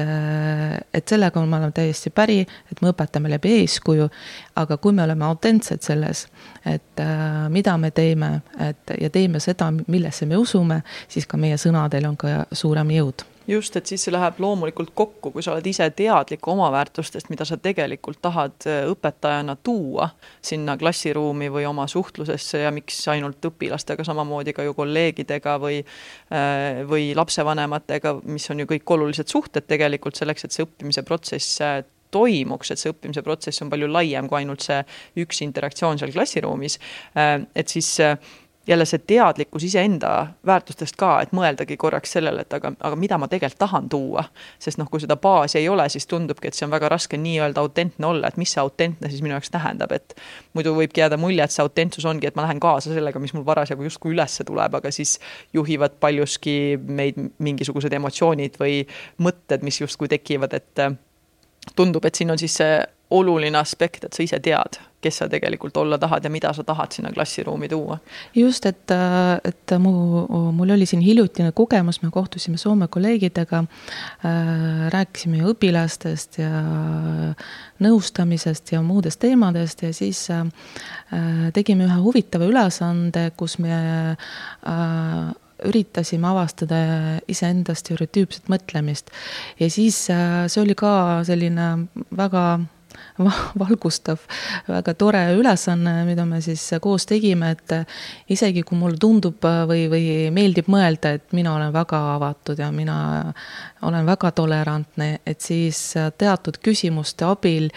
Speaker 2: et sellega ma olen täiesti päri, et me õpetame läbi eeskuju, aga kui me oleme autentsed selles, et mida me teeme, et ja teeme seda, millesse me usume, siis ka meie sõnadel on ka suurem jõud
Speaker 1: just, et siis see läheb loomulikult kokku, kui sa oled ise teadlik oma väärtustest, mida sa tegelikult tahad äh, õpetajana tuua sinna klassiruumi või oma suhtlusesse ja miks ainult õpilastega, samamoodi ka ju kolleegidega või äh, või lapsevanematega, mis on ju kõik olulised suhted tegelikult selleks, et see õppimise protsess äh, toimuks, et see õppimise protsess on palju laiem kui ainult see üks interaktsioon seal klassiruumis, et siis jälle see teadlikkus iseenda väärtustest ka, et mõeldagi korraks sellele, et aga, aga mida ma tegelikult tahan tuua. sest noh, kui seda baasi ei ole, siis tundubki, et see on väga raske nii-öelda autentne olla, et mis see autentne siis minu jaoks tähendab, et muidu võibki jääda mulje, et see autentsus ongi, et ma lähen kaasa sellega, mis mul parasjagu justkui ülesse tuleb, aga siis juhivad paljuski meid mingisugused emotsioonid või mõtted, mis justkui tekivad, et tundub, et siin on siis see oluline aspekt, et sa ise tead kes sa tegelikult olla tahad ja mida sa tahad sinna klassiruumi tuua.
Speaker 2: just, et, et mu, mul oli siin hiljutine kogemus, me kohtusime Soome kolleegidega äh,, rääkisime õpilastest ja nõustamisest ja muudest teemadest ja siis äh, tegime ühe huvitava ülesande, kus me äh, üritasime avastada iseenda stereotüüpset mõtlemist. ja siis äh, see oli ka selline väga valgustav, väga tore ülesanne, mida me siis koos tegime, et isegi kui mulle tundub või, või meeldib mõelda, et mina olen väga avatud ja mina olen väga tolerantne, et siis teatud küsimuste abil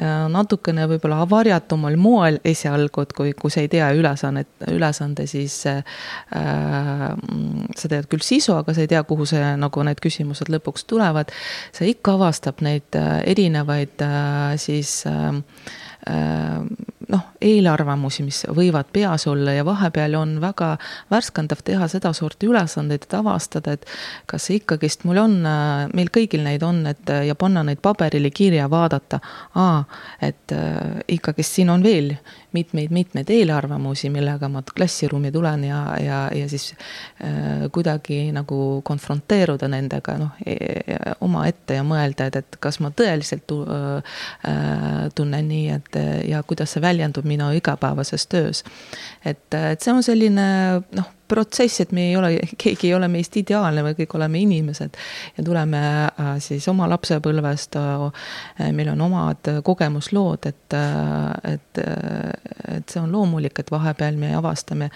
Speaker 2: natukene võib-olla varjatumal moel esialgu, et kui, kui sa ei tea ülesannet, ülesande, siis äh, sa tead küll sisu, aga sa ei tea, kuhu see nagu need küsimused lõpuks tulevad. see ikka avastab neid äh, erinevaid äh, siis äh, Äh, noh, eelarvamusi, mis võivad peas olla ja vahepeal on väga värskendav teha sedasorti ülesandeid, et avastada, et kas ikkagist mul on, äh, meil kõigil neid on, et ja panna neid paberile kirja, vaadata, aa, et äh, ikkagist siin on veel mitmeid-mitmeid eelarvamusi, millega ma klassiruumi tulen ja, ja, ja siis äh, kuidagi nagu konfronteeruda nendega, noh e, e, omaette ja mõelda, et, et kas ma tõeliselt tu, äh, tunnen nii, et ja kuidas see väljendub minu igapäevases töös. et, et see on selline noh protsess, et me ei ole, keegi ei ole meist ideaalne, me kõik oleme inimesed ja tuleme äh, siis oma lapsepõlvest, äh, meil on omad kogemuslood, et, äh, et, et see on loomulik, et vahepeal me avastame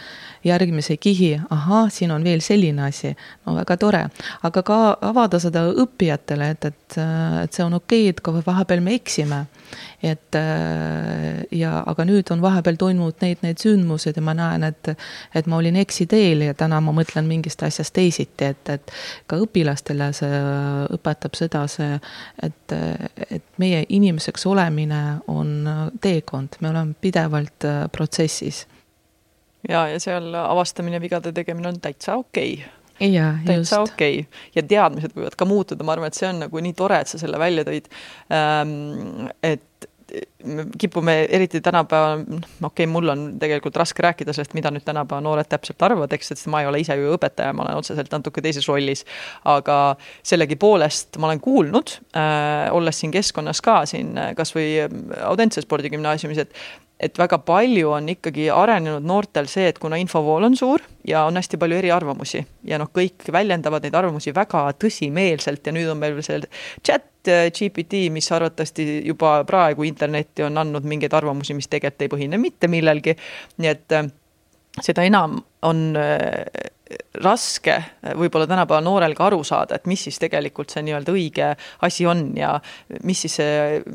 Speaker 2: järgmise kihi, ahah, siin on veel selline asi, no väga tore. aga ka avada seda õppijatele, et, et, et see on okei okay,, et ka vahepeal me eksime et ja, aga nüüd on vahepeal toimunud neid, need sündmused ja ma näen, et, et ma olin eksiteel ja täna ma mõtlen mingist asjast teisiti, et, et ka õpilastele see õpetab seda, see, et, et meie inimeseks olemine on teekond, me oleme pidevalt äh, protsessis.
Speaker 1: ja, ja seal avastamine, vigade tegemine on täitsa okei okay
Speaker 2: just.
Speaker 1: täitsa okei okay. ja teadmised võivad ka muutuda, ma arvan, et see on nagu nii tore, et sa selle välja tõid ähm,. et me kipume eriti tänapäeval, okei okay,, mul on tegelikult raske rääkida sellest, mida nüüd tänapäeva noored täpselt arvavad, eks, sest ma ei ole ise ju õpetaja, ma olen otseselt natuke teises rollis. aga sellegipoolest ma olen kuulnud äh,, olles siin keskkonnas ka siin kasvõi Audentse spordigümnaasiumis, et et väga palju on ikkagi arenenud noortel see, et kuna infovool on suur ja on hästi palju eriarvamusi ja noh, kõik väljendavad neid arvamusi väga tõsimeelselt ja nüüd on meil veel see chat äh, GPT, mis arvatavasti juba praegu internetti on andnud mingeid arvamusi, mis tegelikult ei põhine mitte millelgi. nii et äh, seda enam on äh, raske võib-olla tänapäeva noorel ka aru saada, et mis siis tegelikult see nii-öelda õige asi on ja mis siis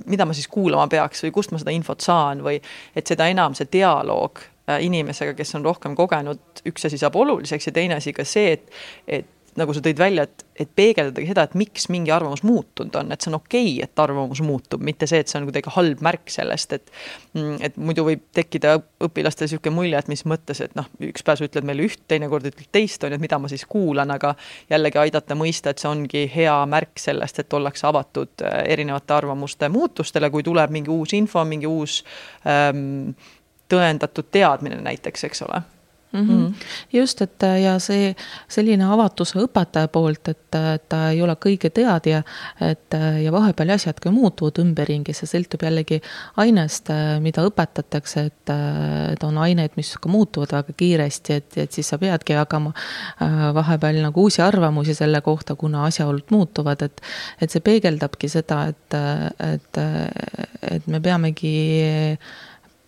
Speaker 1: mida ma siis kuulama peaks või kust ma seda infot saan või et seda enam see dialoog inimesega, kes on rohkem kogenud, üks asi saab oluliseks ja teine asi ka see, et, et nagu sa tõid välja, et, et peegeldadagi seda, et miks mingi arvamus muutunud on, et see on okei okay,, et arvamus muutub, mitte see, et see on kuidagi halb märk sellest, et mm, et muidu võib tekkida õpilastel niisugune mulje, et mis mõttes, et noh, üks päev sa ütled meile üht, teinekord ütled teist, on ju, et mida ma siis kuulan, aga jällegi aidata mõista, et see ongi hea märk sellest, et ollakse avatud äh, erinevate arvamuste muutustele, kui tuleb mingi uus info, mingi uus ähm, tõendatud teadmine näiteks, eks ole
Speaker 2: Mm -hmm. just, et ja see selline avatus õpetaja poolt, et ta ei ole kõige teadja, et ja vahepeal asjad ka muutuvad ümberringi, see sõltub jällegi ainest, mida õpetatakse, et, et on aineid, mis ka muutuvad väga kiiresti, et, et siis sa peadki jagama äh, vahepeal nagu uusi arvamusi selle kohta, kuna asjaolud muutuvad, et et see peegeldabki seda, et, et, et me peamegi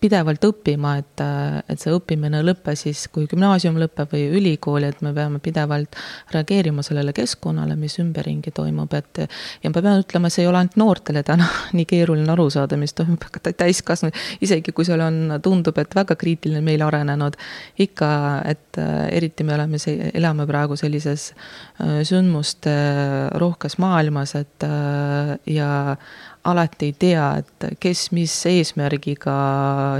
Speaker 2: pidevalt õppima, et, et see õppimine ei lõpe siis, kui gümnaasium lõpeb või ülikool, et me peame pidevalt reageerima sellele keskkonnale, mis ümberringi toimub, et ja ma pean ütlema, see ei ole ainult noortele täna nii keeruline aru saada, mis toimub ka täiskasvanud, isegi kui seal on, tundub, et väga kriitiline meil arenenud, ikka, et eriti me oleme, elame praegu sellises sündmuste rohkes maailmas, et ja alati ei tea, et kes mis eesmärgiga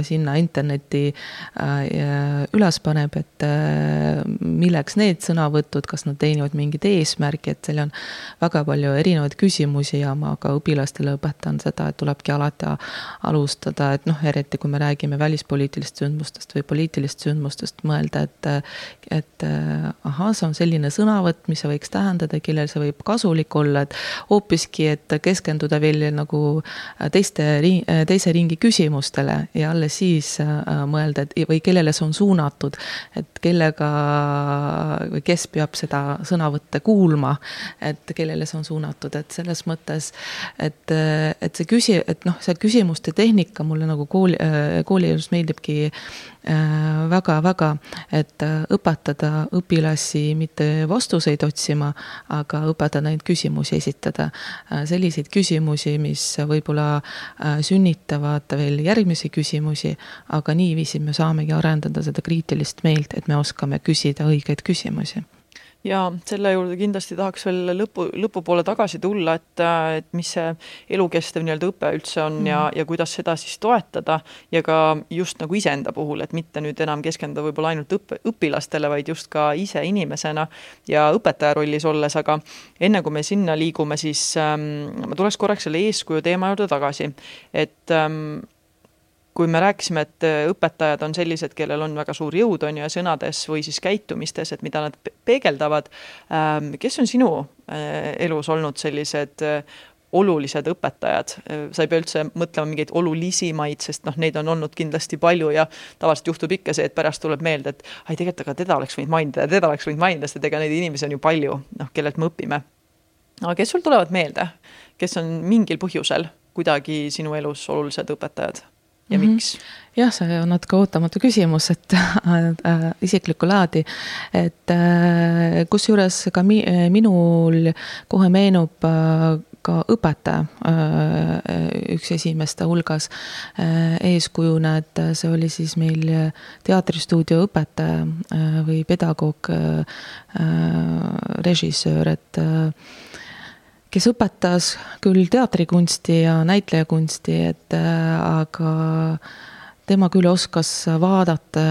Speaker 2: sinna internetti äh, üles paneb, et äh, milleks need sõnavõtud, kas nad teenivad mingit eesmärki, et seal on väga palju erinevaid küsimusi ja ma ka õpilastele õpetan seda, et tulebki alati alustada, et noh, eriti kui me räägime välispoliitilistest sündmustest või poliitilistest sündmustest, mõelda, et et ahah, see on selline sõnavõtt, mis see võiks tähendada, kellel see võib kasulik olla, et hoopiski, et keskenduda veel nagu teiste, teise ringi küsimustele ja alles siis äh, mõelda, et või kellele see on suunatud, et kellega või kes peab seda sõnavõtte kuulma, et kellele see on suunatud, et selles mõttes, et, et see küsi-, et noh, see küsimuste tehnika mulle nagu kooli, koolielus meeldibki väga-väga, äh, et äh, õpetada õpilasi mitte vastuseid otsima, aga õpetada neid küsimusi esitada. Äh, selliseid küsimusi, mis võib-olla sünnitavad veel järgmisi küsimusi, aga niiviisi me saamegi arendada seda kriitilist meelt, et me oskame küsida õigeid küsimusi
Speaker 1: ja selle juurde kindlasti tahaks veel lõpu, lõpupoole tagasi tulla, et, et mis see elukestev nii-öelda õpe üldse on mm. ja, mhm. ja kuidas seda siis toetada ja ka just nagu iseenda puhul, et mitte nüüd enam keskenduda võib-olla ainult õppe, õpilastele, vaid just ka ise inimesena ja õpetaja rollis olles, aga enne kui me sinna liigume, siis ähm, ma tuleks korraks selle eeskuju teema juurde tagasi, et ähm, kui me rääkisime, et äh, õpetajad on sellised, kellel on väga suur jõud, on ju, sõnades või siis käitumistes, et mida nad peegeldavad, ähm, kes on sinu äh, elus olnud sellised äh, olulised õpetajad, sa ei pea üldse mõtlema mingeid olulisimaid, sest noh, neid on olnud kindlasti palju ja tavaliselt juhtub ikka see, et pärast tuleb meelde, et ai, tegelikult aga teda oleks võinud mainida ja teda oleks võinud mainida, sest ega neid inimesi on ju palju, noh, kellelt me õpime. aga kes sul tulevad meelde, kes on mingil põhjusel kuidagi sinu elus olulised õpetajad? Ja mm -hmm. miks?
Speaker 2: jah, see on natuke ootamatu küsimus, et äh, isiklikku laadi, et äh, kusjuures ka mi, minul kohe meenub äh, ka õpetaja äh, üks esimeste hulgas äh, eeskujuna, et see oli siis meil teatristuudio õpetaja äh, või pedagoog, režissöör, et kes õpetas küll teatrikunsti ja näitlejakunsti, et äh, aga tema küll oskas vaadata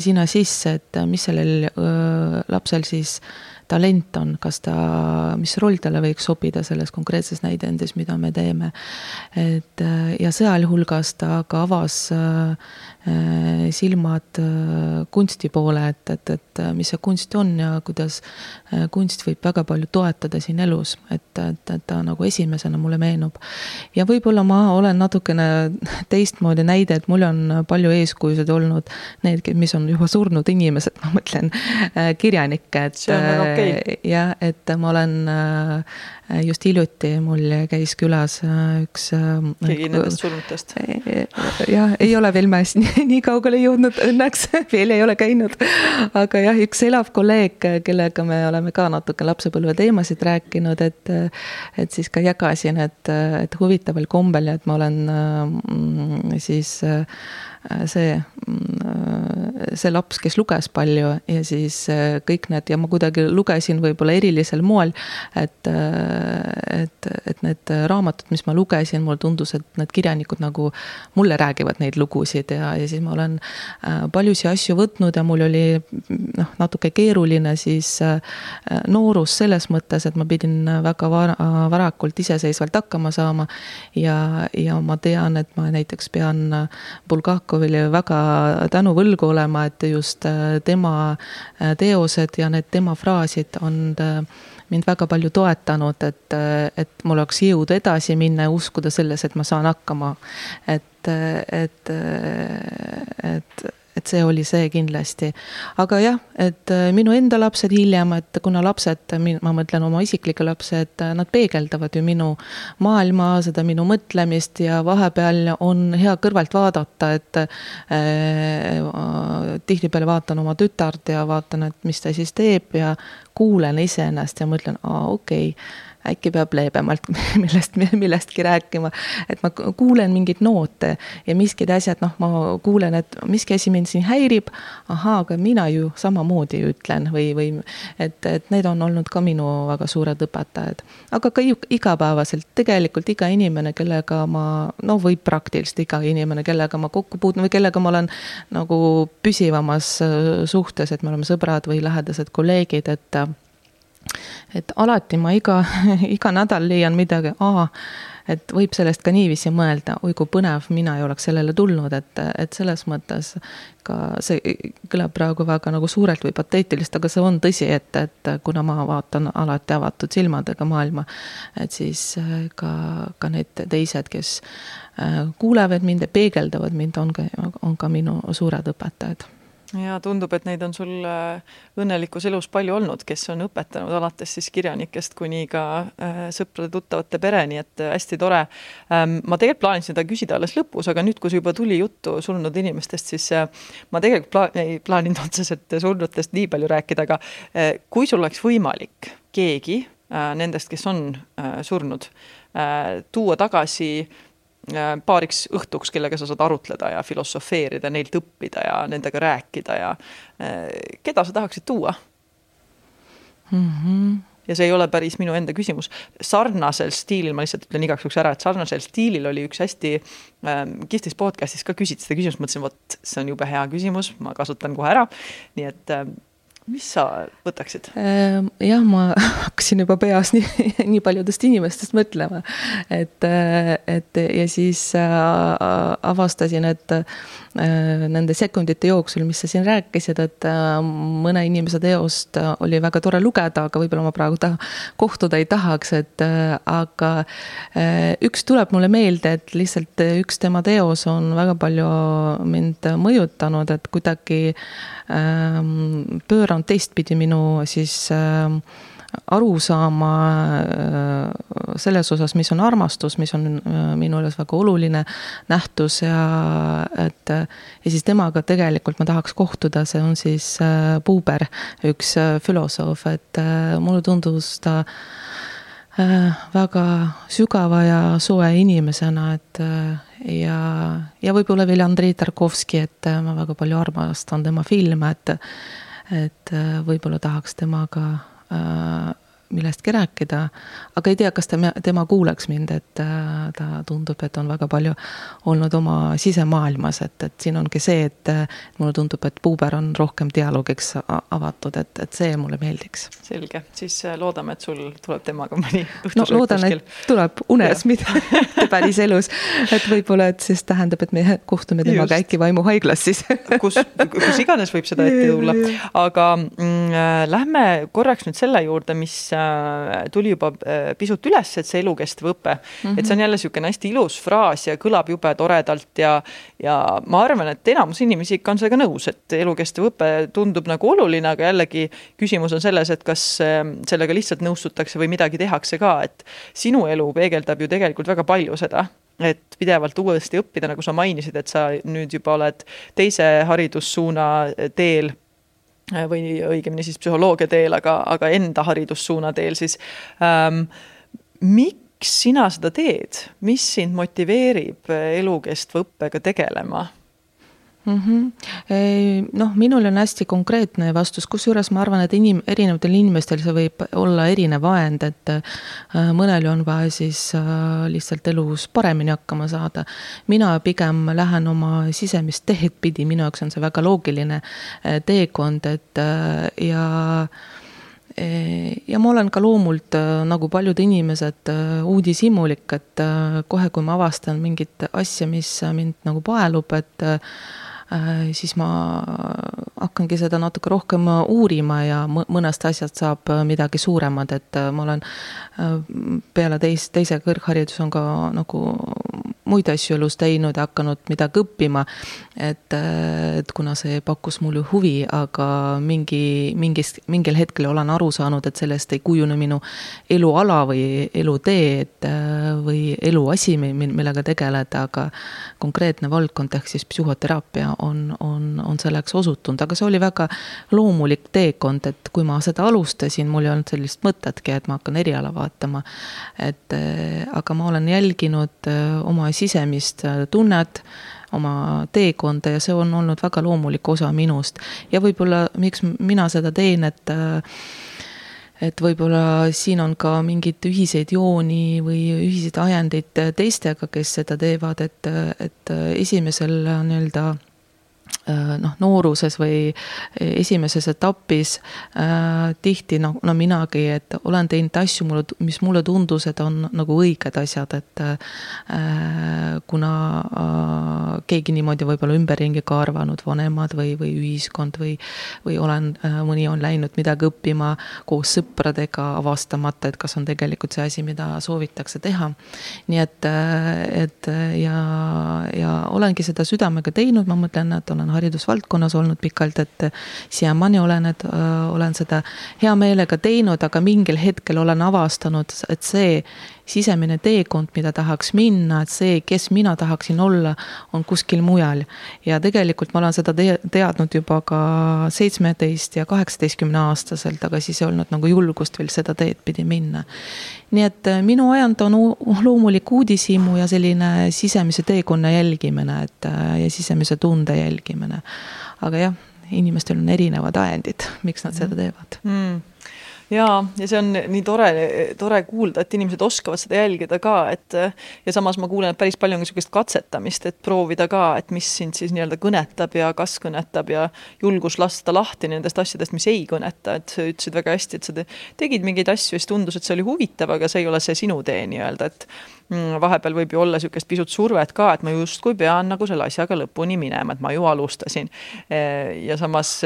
Speaker 2: sinna sisse, et mis sellel öö, lapsel siis talent on, kas ta, mis roll talle võiks sobida selles konkreetses näidendis, mida me teeme. et äh, ja sealhulgas ta ka avas äh, Äh, silmad äh, kunsti poole, et, et, et äh, mis see kunst on ja kuidas kunst võib väga palju toetada siin elus, et, et, et ta nagu esimesena mulle meenub. ja võib-olla ma olen natukene teistmoodi näide, et mul on palju eeskujusid olnud, need, mis on juba surnud inimesed, ma mõtlen kirjanikke, et.
Speaker 1: see on väga okei okay..
Speaker 2: jah, et ma olen Äh, just hiljuti mul käis külas äh, üks.
Speaker 1: Äh, keegi nendest surnutest?
Speaker 2: jah, ei ole veel mäes nii, nii kaugele jõudnud õnneks veel ei ole käinud. aga jah, üks elav kolleeg, kellega me oleme ka natuke lapsepõlve teemasid rääkinud, et, et siis ka jagasin, et, et huvitaval kombel, et ma olen mm, siis Äh, see, mm, see laps, kes luges palju ja siis äh, kõik need ja ma kuidagi lugesin võib-olla erilisel moel, et, äh, et, et need raamatud, mis ma lugesin, mulle tundus, et need kirjanikud nagu mulle räägivad neid lugusid ja, ja siis ma olen paljusid asju võtnud ja mul oli noh, natuke keeruline siis noorus selles mõttes, et ma pidin väga vara, varakult iseseisvalt hakkama saama ja, ja ma tean, et ma näiteks pean Bulgakov Markovile väga tänuvõlgu olema, et just äh, tema äh, teosed ja need tema fraasid on äh, mind väga palju toetanud, et, et mul oleks jõudu edasi minna ja uskuda selles, et ma saan hakkama. et, et, et et see oli see kindlasti. aga jah, et äh, minu enda lapsed hiljem, et kuna lapsed, ma mõtlen oma isiklikke lapsi, et äh, nad peegeldavad ju minu maailma, seda minu mõtlemist ja vahepeal on hea kõrvalt vaadata, et äh, tihtipeale vaatan oma tütart ja vaatan, et mis ta siis teeb ja kuulen iseennast ja mõtlen, aa, okei okay äkki peab leebemalt millest, millestki rääkima. et ma kuulen mingeid noote ja miskid asjad, noh, ma kuulen, et miski asi mind siin häirib. ahaa, aga mina ju samamoodi ütlen või, või et, et need on olnud ka minu väga suured õpetajad. aga ka igapäevaselt tegelikult iga inimene, kellega ma, no või praktiliselt iga inimene, kellega ma kokku puutun või kellega ma olen nagu püsivamas äh, suhtes, et me oleme sõbrad või lähedased kolleegid, et et alati ma iga, iga nädal leian midagi, aa, et võib sellest ka niiviisi mõelda, oi kui põnev, mina ei oleks sellele tulnud, et, et selles mõttes ka see kõlab praegu väga nagu suurelt või pateetiliselt, aga see on tõsi, et, et kuna ma vaatan alati avatud silmadega maailma, et siis äh, ka, ka need teised, kes äh, kuulevad mind ja peegeldavad mind, on ka, on ka minu suured õpetajad
Speaker 1: ja tundub, et neid on sul äh, õnnelikus elus palju olnud, kes on õpetanud alates siis kirjanikest kuni ka äh, sõprade-tuttavate pereni, et äh, hästi tore. Ähm, ma tegelikult plaanisin seda küsida alles lõpus, aga nüüd, kui juba tuli juttu surnud inimestest, siis ma tegelikult pla ei plaaninud otseselt surnutest nii palju rääkida, aga kui sul oleks võimalik keegi nendest, kes on surnud, tuua tagasi paariks õhtuks, kellega sa saad arutleda ja filosofeerida, neilt õppida ja nendega rääkida ja äh, keda sa tahaksid tuua
Speaker 2: mm? -hmm
Speaker 1: ja see ei ole päris minu enda küsimus. sarnasel stiilil, ma lihtsalt ütlen igaks juhuks ära, et sarnasel stiilil oli üks hästi ähm, kihvtis podcast'is ka küsiti seda küsimust, mõtlesin, vot see on jube hea küsimus, ma kasutan kohe ära. nii et ähm, mis sa võtaksid?
Speaker 2: Ehm, jah, ma hakkasin juba peas nii, nii paljudest inimestest mõtlema, et, et ja siis äh, avastasin, et äh, nende sekundite jooksul, mis sa siin rääkisid, et äh, mõne inimese teost oli väga tore lugeda, aga võib-olla ma praegu ta kohtuda ei tahaks, et aga üks tuleb mulle meelde, et lihtsalt üks tema teos on väga palju mind mõjutanud, et kuidagi ähm, pööranud teistpidi minu siis äh, arusaama äh, selles osas, mis on armastus, mis on äh, minu jaoks väga oluline nähtus ja et ja siis temaga tegelikult ma tahaks kohtuda, see on siis Buber, üks filosoof, et mulle tundus ta väga sügava ja soe inimesena, et ja, ja võib-olla veel Andrei Tarkovski, et ma väga palju armastan tema filme, et et äh, võib-olla tahaks temaga äh, millestki rääkida, aga ei tea, kas ta, tema kuulaks mind, et äh, ta tundub, et on väga palju olnud oma sisemaailmas, et, et siin ongi see, et mulle tundub, et Puuber on rohkem dialoogiks avatud, et, et see mulle meeldiks.
Speaker 1: selge, siis loodame, et sul tuleb temaga mõni
Speaker 2: no loodan, et tuleb unes, mitte päriselus. et võib-olla, et siis tähendab, et me kohtume temaga äkki vaimuhaiglas siis.
Speaker 1: Kus, kus iganes võib seda ette tulla, aga mm, lähme korraks nüüd selle juurde, mis Äh, tuli juba äh, pisut üles, et see elukestev õpe mm, -hmm. et see on jälle niisugune hästi ilus fraas ja kõlab jube toredalt ja ja ma arvan, et enamus inimesi ikka on sellega nõus, et elukestev õpe tundub nagu oluline, aga jällegi küsimus on selles, et kas ähm, sellega lihtsalt nõustutakse või midagi tehakse ka, et sinu elu peegeldab ju tegelikult väga palju seda et pidevalt uuesti õppida, nagu sa mainisid, et sa nüüd juba oled teise haridussuuna teel Äh, või õigemini siis psühholoogia teel, aga, aga enda haridussuuna teel siis ähm,. miks sina seda teed, mis sind motiveerib elukestva õppega tegelema?
Speaker 2: Mm. -hmm. noh, minul on hästi konkreetne vastus, kusjuures ma arvan, et inim-, erinevatel inimestel see võib olla erinev ajend, et äh, mõnel on vaja siis äh, lihtsalt elus paremini hakkama saada. mina pigem lähen oma sisemist teed pidi, minu jaoks on see väga loogiline äh, teekond, et ja ja ma olen ka loomult nagu paljud inimesed uudishimulik, et kohe, kui ma avastan mingit asja, mis mind nagu paelub, et siis ma hakkangi seda natuke rohkem uurima ja mõnest asjast saab midagi suuremad, et äh, ma olen äh, peale teist, teise kõrgharidus on ka nagu muid asju elus teinud ja hakanud midagi õppima. et, et kuna see pakkus mulle huvi, aga mingi, mingis, mingil hetkel olen aru saanud, et sellest ei kujune minu eluala või elutee, et või eluasi, millega tegeleda, aga konkreetne valdkond ehk siis psühhoteraapia on, on, on selleks osutunud, aga see oli väga loomulik teekond, et kui ma seda alustasin, mul ei olnud sellist mõtetki, et ma hakkan eriala vaatama. et aga ma olen jälginud oma sisemist tunnet oma teekonda ja see on olnud väga loomulik osa minust. ja võib-olla, miks mina seda teen, et et võib-olla siin on ka mingeid ühiseid jooni või ühiseid ajendeid teistega, kes seda teevad, et, et esimesel nii-öelda Äh, noh, nooruses või esimeses etapis äh, tihti noh, no minagi, et olen teinud asju, mulle, mis mulle tundus, et on nagu õiged asjad, et äh, kuna äh, keegi niimoodi võib-olla ümberringi ka arvanud, vanemad või, või ühiskond või või olen äh,, mõni on läinud midagi õppima koos sõpradega, avastamata, et kas on tegelikult see asi, mida soovitakse teha. nii et, äh, et ja, ja olengi seda südamega teinud, ma mõtlen, et olen haridusvaldkonnas olnud pikalt, et siiamaani olen, et olen seda hea meelega teinud, aga mingil hetkel olen avastanud, et see sisemine teekond, mida tahaks minna, et see, kes mina tahaksin olla, on kuskil mujal. ja tegelikult ma olen seda te teadnud juba ka seitsmeteist ja kaheksateistkümne aastaselt, aga siis ei olnud nagu julgust veel seda teed pidi minna. Nii et äh, minu ajend on loomulik uudishimu ja selline sisemise teekonna jälgimine, et äh, ja sisemise tunde jälgimine. aga jah, inimestel on erinevad ajendid, miks nad seda teevad. Mm
Speaker 1: ja, ja see on nii tore, tore kuulda, et inimesed oskavad seda jälgida ka, et ja samas ma kuulen, et päris palju on niisugust katsetamist, et proovida ka, et mis sind siis nii-öelda kõnetab ja kas kõnetab ja julgus lasta lahti nendest asjadest, mis ei kõneta, et sa ütlesid väga hästi, et sa tegid mingeid asju ja siis tundus, et see oli huvitav, aga see ei ole see sinu tee nii-öelda, et vahepeal võib ju olla niisugust pisut survet ka, et ma justkui pean nagu selle asjaga lõpuni minema, et ma ju alustasin. E, ja samas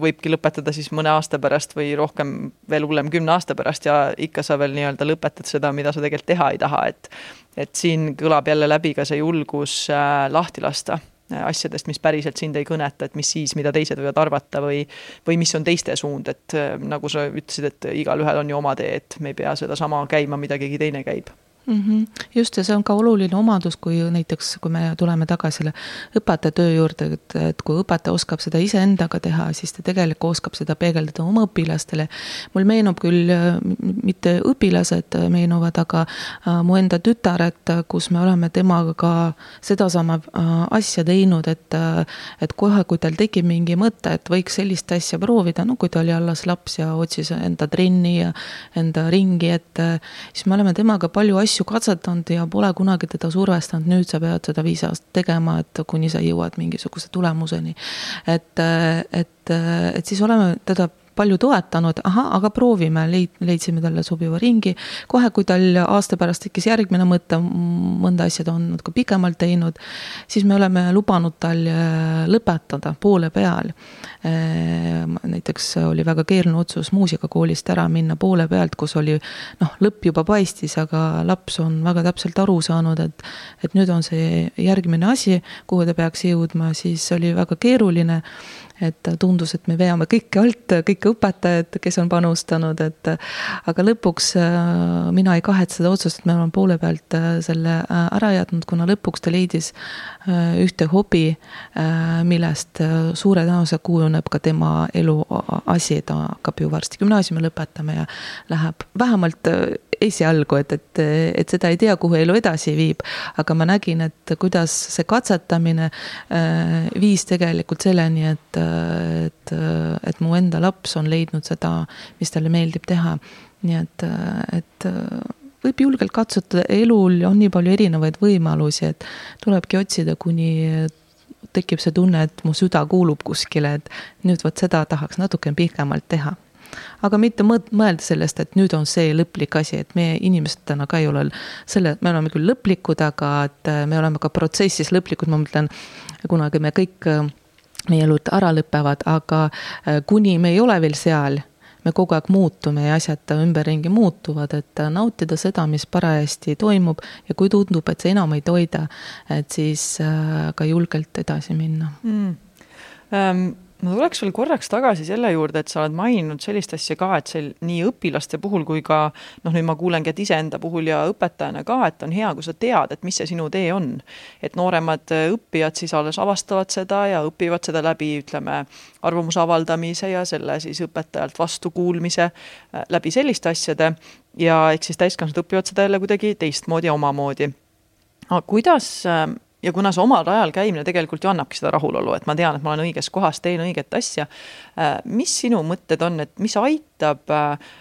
Speaker 1: võibki lõpetada siis mõne aasta pärast või rohkem, veel hullem, kümne aasta pärast ja ikka sa veel nii-öelda lõpetad seda, mida sa tegelikult teha ei taha, et et siin kõlab jälle läbi ka see julgus äh, lahti lasta äh, asjadest, mis päriselt sind ei kõneta, et mis siis, mida teised võivad arvata või, või mis on teiste suund, et äh, nagu sa ütlesid, et igalühel on ju oma tee, et me ei pea sedasama käima, mida keegi teine käib
Speaker 2: mm. -hmm. just, ja see on ka oluline omadus, kui näiteks, kui me tuleme tagasi selle õpetaja töö juurde, et, et kui õpetaja oskab seda iseendaga teha, siis ta tegelikult oskab seda peegeldada oma õpilastele. mul meenub küll, mitte õpilased meenuvad, aga äh, mu enda tütar, et kus me oleme temaga ka sedasama äh, asja teinud, et äh, et kohe, kui tal tekib mingi mõte, et võiks sellist asja proovida, no kui ta oli alles laps ja otsis enda trenni ja enda ringi, et siis me oleme temaga palju asju asju katsetanud ja pole kunagi teda survestanud, nüüd sa pead seda viis aastat tegema, et kuni sa jõuad mingisuguse tulemuseni. et, et, et siis oleme teda palju toetanud, ahah, aga proovime, leid-, leidsime talle sobiva ringi. kohe, kui tal aasta pärast tekkis järgmine mõte, mõnda asja ta on natuke pikemalt teinud, siis me oleme lubanud tal äh, lõpetada poole peal. Äh, näiteks oli väga keeruline otsus muusikakoolist ära minna poole pealt, kus oli noh, lõpp juba paistis, aga laps on väga täpselt aru saanud, et et nüüd on see järgmine asi, kuhu ta peaks jõudma, siis oli väga keeruline et tundus, et me veame kõike alt, kõik õpetajad, kes on panustanud, et aga lõpuks äh, mina ei kahetse seda otsust, et me oleme poole pealt äh, selle äh, ära jätnud, kuna lõpuks ta leidis ühte hobi, millest suure tõenäosusega kujuneb ka tema elu asi, ta hakkab ju varsti gümnaasiumi lõpetama ja läheb vähemalt esialgu, et, et, et seda ei tea, kuhu elu edasi viib. aga ma nägin, et kuidas see katsetamine viis tegelikult selleni, et, et, et mu enda laps on leidnud seda, mis talle meeldib teha. nii et, et võib julgelt katsutada, elul on nii palju erinevaid võimalusi, et tulebki otsida, kuni tekib see tunne, et mu süda kuulub kuskile, et nüüd vot seda tahaks natuke pikemalt teha aga mitte mõelda sellest, et nüüd on see lõplik asi, et meie inimestena ka ei ole selle, me oleme küll lõplikud, aga et me oleme ka protsessis lõplikud, ma mõtlen, kunagi me kõik, meie elud ära lõpevad, aga äh, kuni me ei ole veel seal me kogu aeg muutume ja asjad ümberringi muutuvad, et nautida seda, mis parajasti toimub ja kui tundub, et see enam ei toida, et siis ka julgelt edasi minna. Mm..
Speaker 1: Um ma tuleks veel korraks tagasi selle juurde, et sa oled maininud sellist asja ka, et seal nii õpilaste puhul kui ka noh, nüüd ma kuulengi, et iseenda puhul ja õpetajana ka, et on hea, kui sa tead, et mis see sinu tee on. et nooremad õppijad siis alles avastavad seda ja õpivad seda läbi, ütleme, arvamuse avaldamise ja selle siis õpetajalt vastukuulmise äh, läbi selliste asjade ja eks siis täiskasvanud õpivad seda jälle kuidagi teistmoodi ja omamoodi. aga kuidas äh, ja kuna see omal rajal käimine tegelikult ju annabki seda rahulolu, et ma tean, et ma olen õiges kohas, teen õiget asja. Äh, mis sinu mõtted on, et mis aitab äh,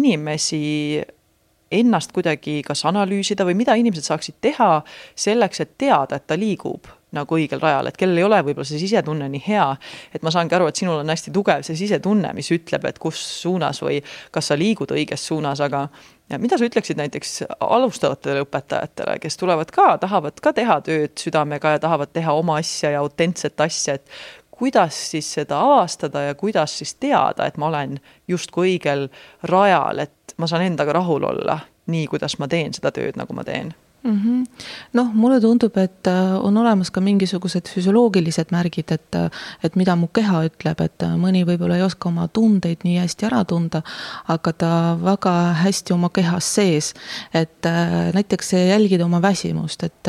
Speaker 1: inimesi ennast kuidagi kas analüüsida või mida inimesed saaksid teha selleks, et teada, et ta liigub nagu õigel rajal, et kellel ei ole võib-olla see sisetunne nii hea, et ma saangi aru, et sinul on hästi tugev see sisetunne, mis ütleb, et kus suunas või kas sa liigud õiges suunas, aga ja mida sa ütleksid näiteks alustavatele õpetajatele, kes tulevad ka, tahavad ka teha tööd südamega ja tahavad teha oma asja ja autentset asja, et kuidas siis seda avastada ja kuidas siis teada, et ma olen justkui õigel rajal, et ma saan endaga rahul olla, nii kuidas ma teen seda tööd, nagu ma teen
Speaker 2: mm -hmm.. noh, mulle tundub, et äh, on olemas ka mingisugused füsioloogilised märgid, et, äh, et mida mu keha ütleb, et äh, mõni võib-olla ei oska oma tundeid nii hästi ära tunda, aga ta väga hästi oma kehas sees. et näiteks jälgida oma väsimust, et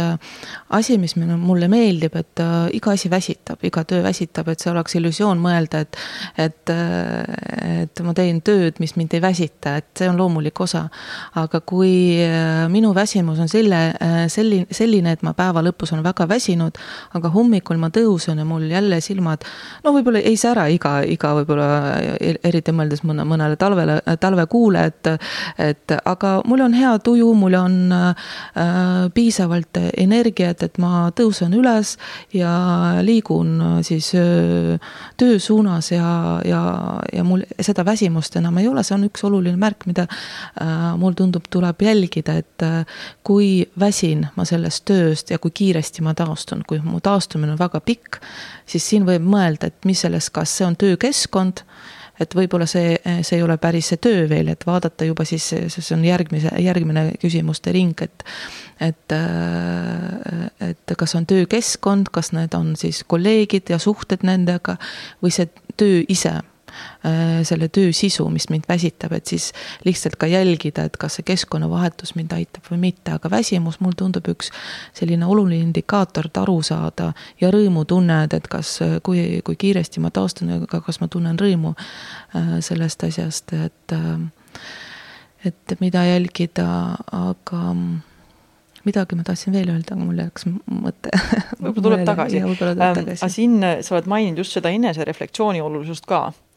Speaker 2: asi, mis mulle meeldib, et iga asi väsitab, iga töö väsitab, et see oleks illusioon mõelda, et, et, et ma teen tööd, mis mind ei väsita, et see on loomulik osa. aga kui minu väsimus on selle Äh, selline, selline, et ma päeva lõpus olen väga väsinud, aga hommikul ma tõusen ja mul jälle silmad, no võib-olla ei sära iga, iga võib-olla, eriti mõeldes mõne, mõnele talvele, talvekuule, et, et aga mul on hea tuju, mul on äh, piisavalt energiat, et ma tõusen üles ja liigun siis öö, töö suunas ja, ja, ja mul seda väsimust enam ei ole, see on üks oluline märk, mida äh, mul tundub, tuleb jälgida, et äh, kui väsin ma sellest tööst ja kui kiiresti ma taastun, kui mu taastumine on väga pikk, siis siin võib mõelda, et mis selles, kas see on töökeskkond, et võib-olla see, see ei ole päris see töö veel, et vaadata juba siis, see on järgmise, järgmine küsimuste ring, et et, et kas on töökeskkond, kas need on siis kolleegid ja suhted nendega või see töö ise. Äh, selle töö sisu, mis mind väsitab, et siis lihtsalt ka jälgida, et kas see keskkonnavahetus mind aitab või mitte, aga väsimus mul tundub üks selline oluline indikaator, et aru saada ja rõõmu tunned, et kas, kui, kui kiiresti ma taastun, aga kas ma tunnen rõõmu äh, sellest asjast, et äh, et mida jälgida, aga midagi ma tahtsin veel öelda, aga mul läks mõte.
Speaker 1: võib-olla tuleb tagasi. aga siin sa oled maininud just seda enesereflektsiooni olulisust ka Äh,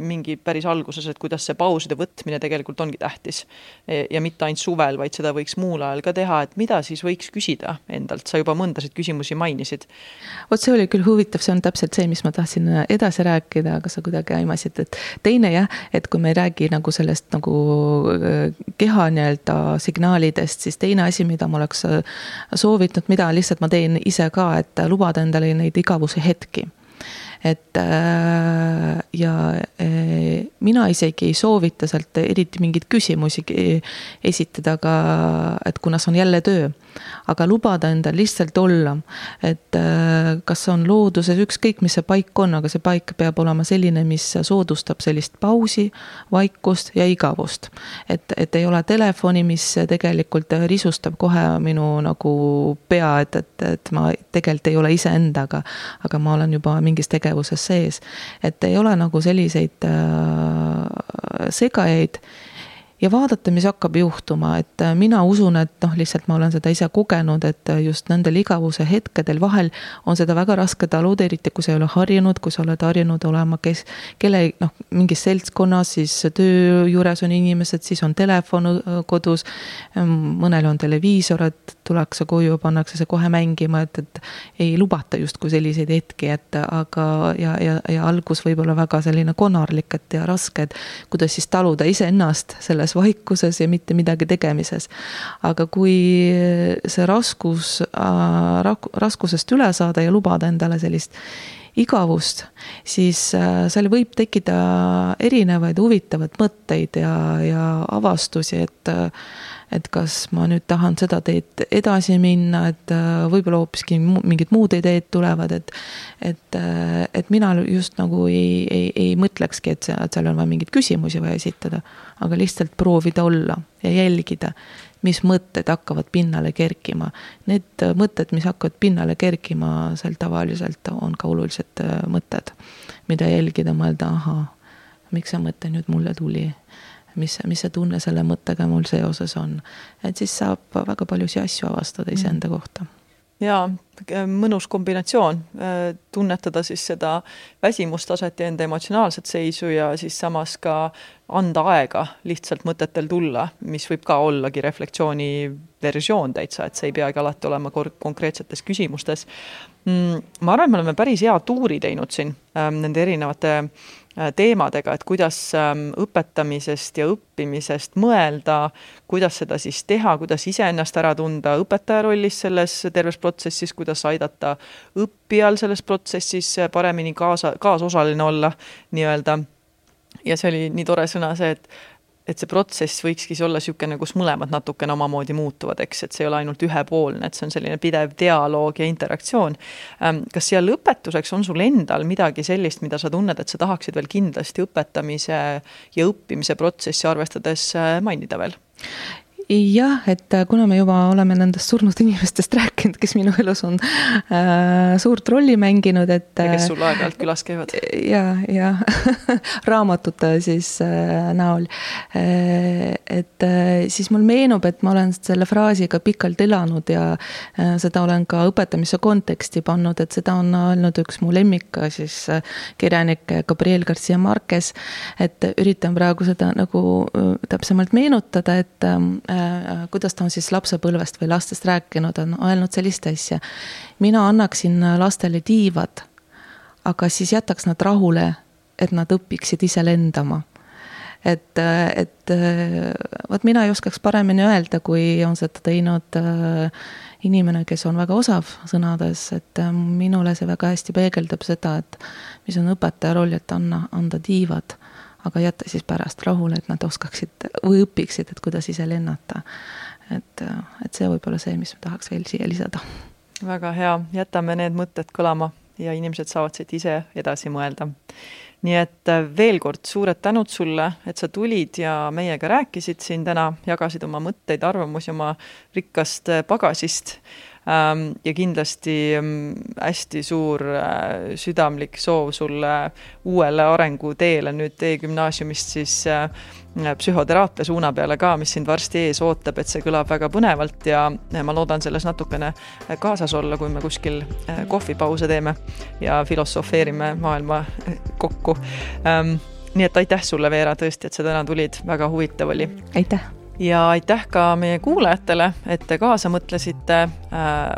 Speaker 1: mingi päris alguses, et kuidas see pauside võtmine tegelikult ongi tähtis. E, ja mitte ainult suvel, vaid seda võiks muul ajal ka teha, et mida siis võiks küsida endalt, sa juba mõndasid küsimusi mainisid.
Speaker 2: vot see oli küll huvitav, see on täpselt see, mis ma tahtsin äh, edasi rääkida, aga sa kuidagi aimasid, et teine jah, et kui me ei räägi nagu sellest nagu äh, keha nii-öelda signaalidest, siis teine asi, mida ma oleks soovitanud, mida lihtsalt ma teen ise ka, et lubada endale neid igavuse hetki et äh, ja äh, mina isegi ei soovita sealt eriti mingeid küsimusi esitada, aga et kuna see on jälle töö aga lubada endal lihtsalt olla. et äh, kas see on looduses, ükskõik, mis see paik on, aga see paik peab olema selline, mis soodustab sellist pausi, vaikust ja igavust. et, et ei ole telefoni, mis tegelikult risustab kohe minu nagu pea, et, et, et ma tegelikult ei ole iseendaga, aga ma olen juba mingis tegevuses sees. et ei ole nagu selliseid äh, segajaid ja vaadata, mis hakkab juhtuma, et äh, mina usun, et noh, lihtsalt ma olen seda ise kogenud, et äh, just nendel igavuse hetkedel vahel on seda väga raske taluda, eriti kui sa ei ole harjunud, kui sa oled harjunud olema kes, kelle noh, mingis seltskonnas, siis töö juures on inimesed, siis on telefon äh, kodus. mõnel on televiisor, et tullakse koju, pannakse see kohe mängima, et, et ei lubata justkui selliseid hetki, et aga ja, ja, ja algus võib olla väga selline konarlik, et ja raske, et kuidas siis taluda iseennast selles vaikuses ja mitte midagi tegemises. aga kui see raskus, äh, raskusest üle saada ja lubada endale sellist igavust, siis äh, seal võib tekkida erinevaid huvitavaid mõtteid ja, ja avastusi, et et kas ma nüüd tahan seda teed edasi minna, et äh, võib-olla hoopiski mingid muud ideed tulevad, et et, äh, et mina just nagu ei, ei, ei mõtlekski, et seal on vaja mingeid küsimusi vaja esitada, aga lihtsalt proovida olla ja jälgida, mis mõtted hakkavad pinnale kerkima. Need mõtted, mis hakkavad pinnale kerkima, seal tavaliselt on ka olulised äh, mõtted, mida jälgida, mõelda, ahah, miks see mõte nüüd mulle tuli mis, mis see tunne selle mõttega mul seoses on. et siis saab väga paljusid asju avastada mm. iseenda kohta
Speaker 1: jaa, mõnus kombinatsioon, äh, tunnetada siis seda väsimustaset ja enda emotsionaalset seisu ja siis samas ka anda aega lihtsalt mõtetel tulla, mis võib ka ollagi reflektsiooni versioon täitsa, et see ei peagi alati olema konkreetsetes küsimustes. Mm, ma arvan, et me oleme päris hea tuuri teinud siin ähm, nende erinevate teemadega, et kuidas ähm, õpetamisest ja õppimisest mõelda, kuidas seda siis teha, kuidas iseennast ära tunda õpetaja rollis selles terves protsessis, kuidas aidata õppijal selles protsessis paremini kaasa, kaasosaline olla nii-öelda. ja see oli nii tore sõna see, et et see protsess võikski olla niisugune, kus mõlemad natukene omamoodi muutuvad, eks, et see ei ole ainult ühepoolne, et see on selline pidev dialoog ja interaktsioon. Ähm, kas siia lõpetuseks on sul endal midagi sellist, mida sa tunned, et sa tahaksid veel kindlasti õpetamise ja õppimise protsessi arvestades äh, mainida veel?
Speaker 2: Jah, et äh, kuna me juba oleme nendest surnud inimestest rääkinud, kes minu elus on äh, suurt rolli mänginud, et.
Speaker 1: ja kes sul aeg-ajalt külas käivad.
Speaker 2: ja, ja raamatute siis äh, näol äh,. et äh, siis mul meenub, et ma olen selle fraasiga pikalt elanud ja äh, seda olen ka õpetamise konteksti pannud, et seda on öelnud üks mu lemmik siis äh, kirjanik Gabriel Garcia Marquez. et üritan praegu seda nagu äh, täpsemalt meenutada, et äh, Äh, kuidas ta on siis lapsepõlvest või lastest rääkinud, on öelnud sellist asja. mina annaksin lastele tiivad, aga siis jätaks nad rahule, et nad õpiksid ise lendama et, et vot mina ei oskaks paremini öelda, kui on seda teinud äh, inimene, kes on väga osav sõnades, et äh, minule see väga hästi peegeldab seda, et mis on õpetaja roll, et anna, anda tiivad aga jätta siis pärast rahule, et nad oskaksid või õpiksid, et kuidas ise lennata. et, et see võib olla see, mis tahaks veel siia lisada.
Speaker 1: väga hea, jätame need mõtted kõlama ja inimesed saavad siit ise edasi mõelda. nii et äh, veel kord suured tänud sulle, et sa tulid ja meiega rääkisid siin täna, jagasid oma mõtteid, arvamusi oma rikkast äh, pagasist ja kindlasti ähm, hästi suur äh, südamlik soov sulle uuele arenguteele nüüd e-gümnaasiumist siis äh, psühhoteraapia suuna peale ka, mis sind varsti ees ootab, et see kõlab väga põnevalt ja ma loodan selles natukene kaasas olla, kui me kuskil äh, kohvipause teeme ja filosofeerime maailma kokku. Ähm, nii et aitäh sulle, Veera, tõesti, et sa täna tulid, väga huvitav oli.
Speaker 2: aitäh
Speaker 1: ja aitäh ka meie kuulajatele, et te kaasa mõtlesite äh,.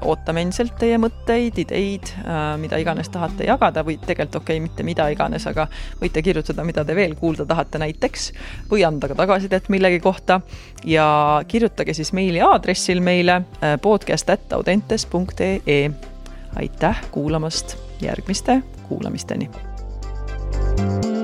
Speaker 1: ootame endiselt teie mõtteid, ideid äh,, mida iganes tahate jagada või tegelikult okei okay,, mitte mida iganes, aga võite kirjutada, mida te veel kuulda tahate näiteks või anda ka tagasisidet millegi kohta. ja kirjutage siis meiliaadressil meile äh, podcast.audentes.ee. aitäh kuulamast, järgmiste kuulamisteni. thank you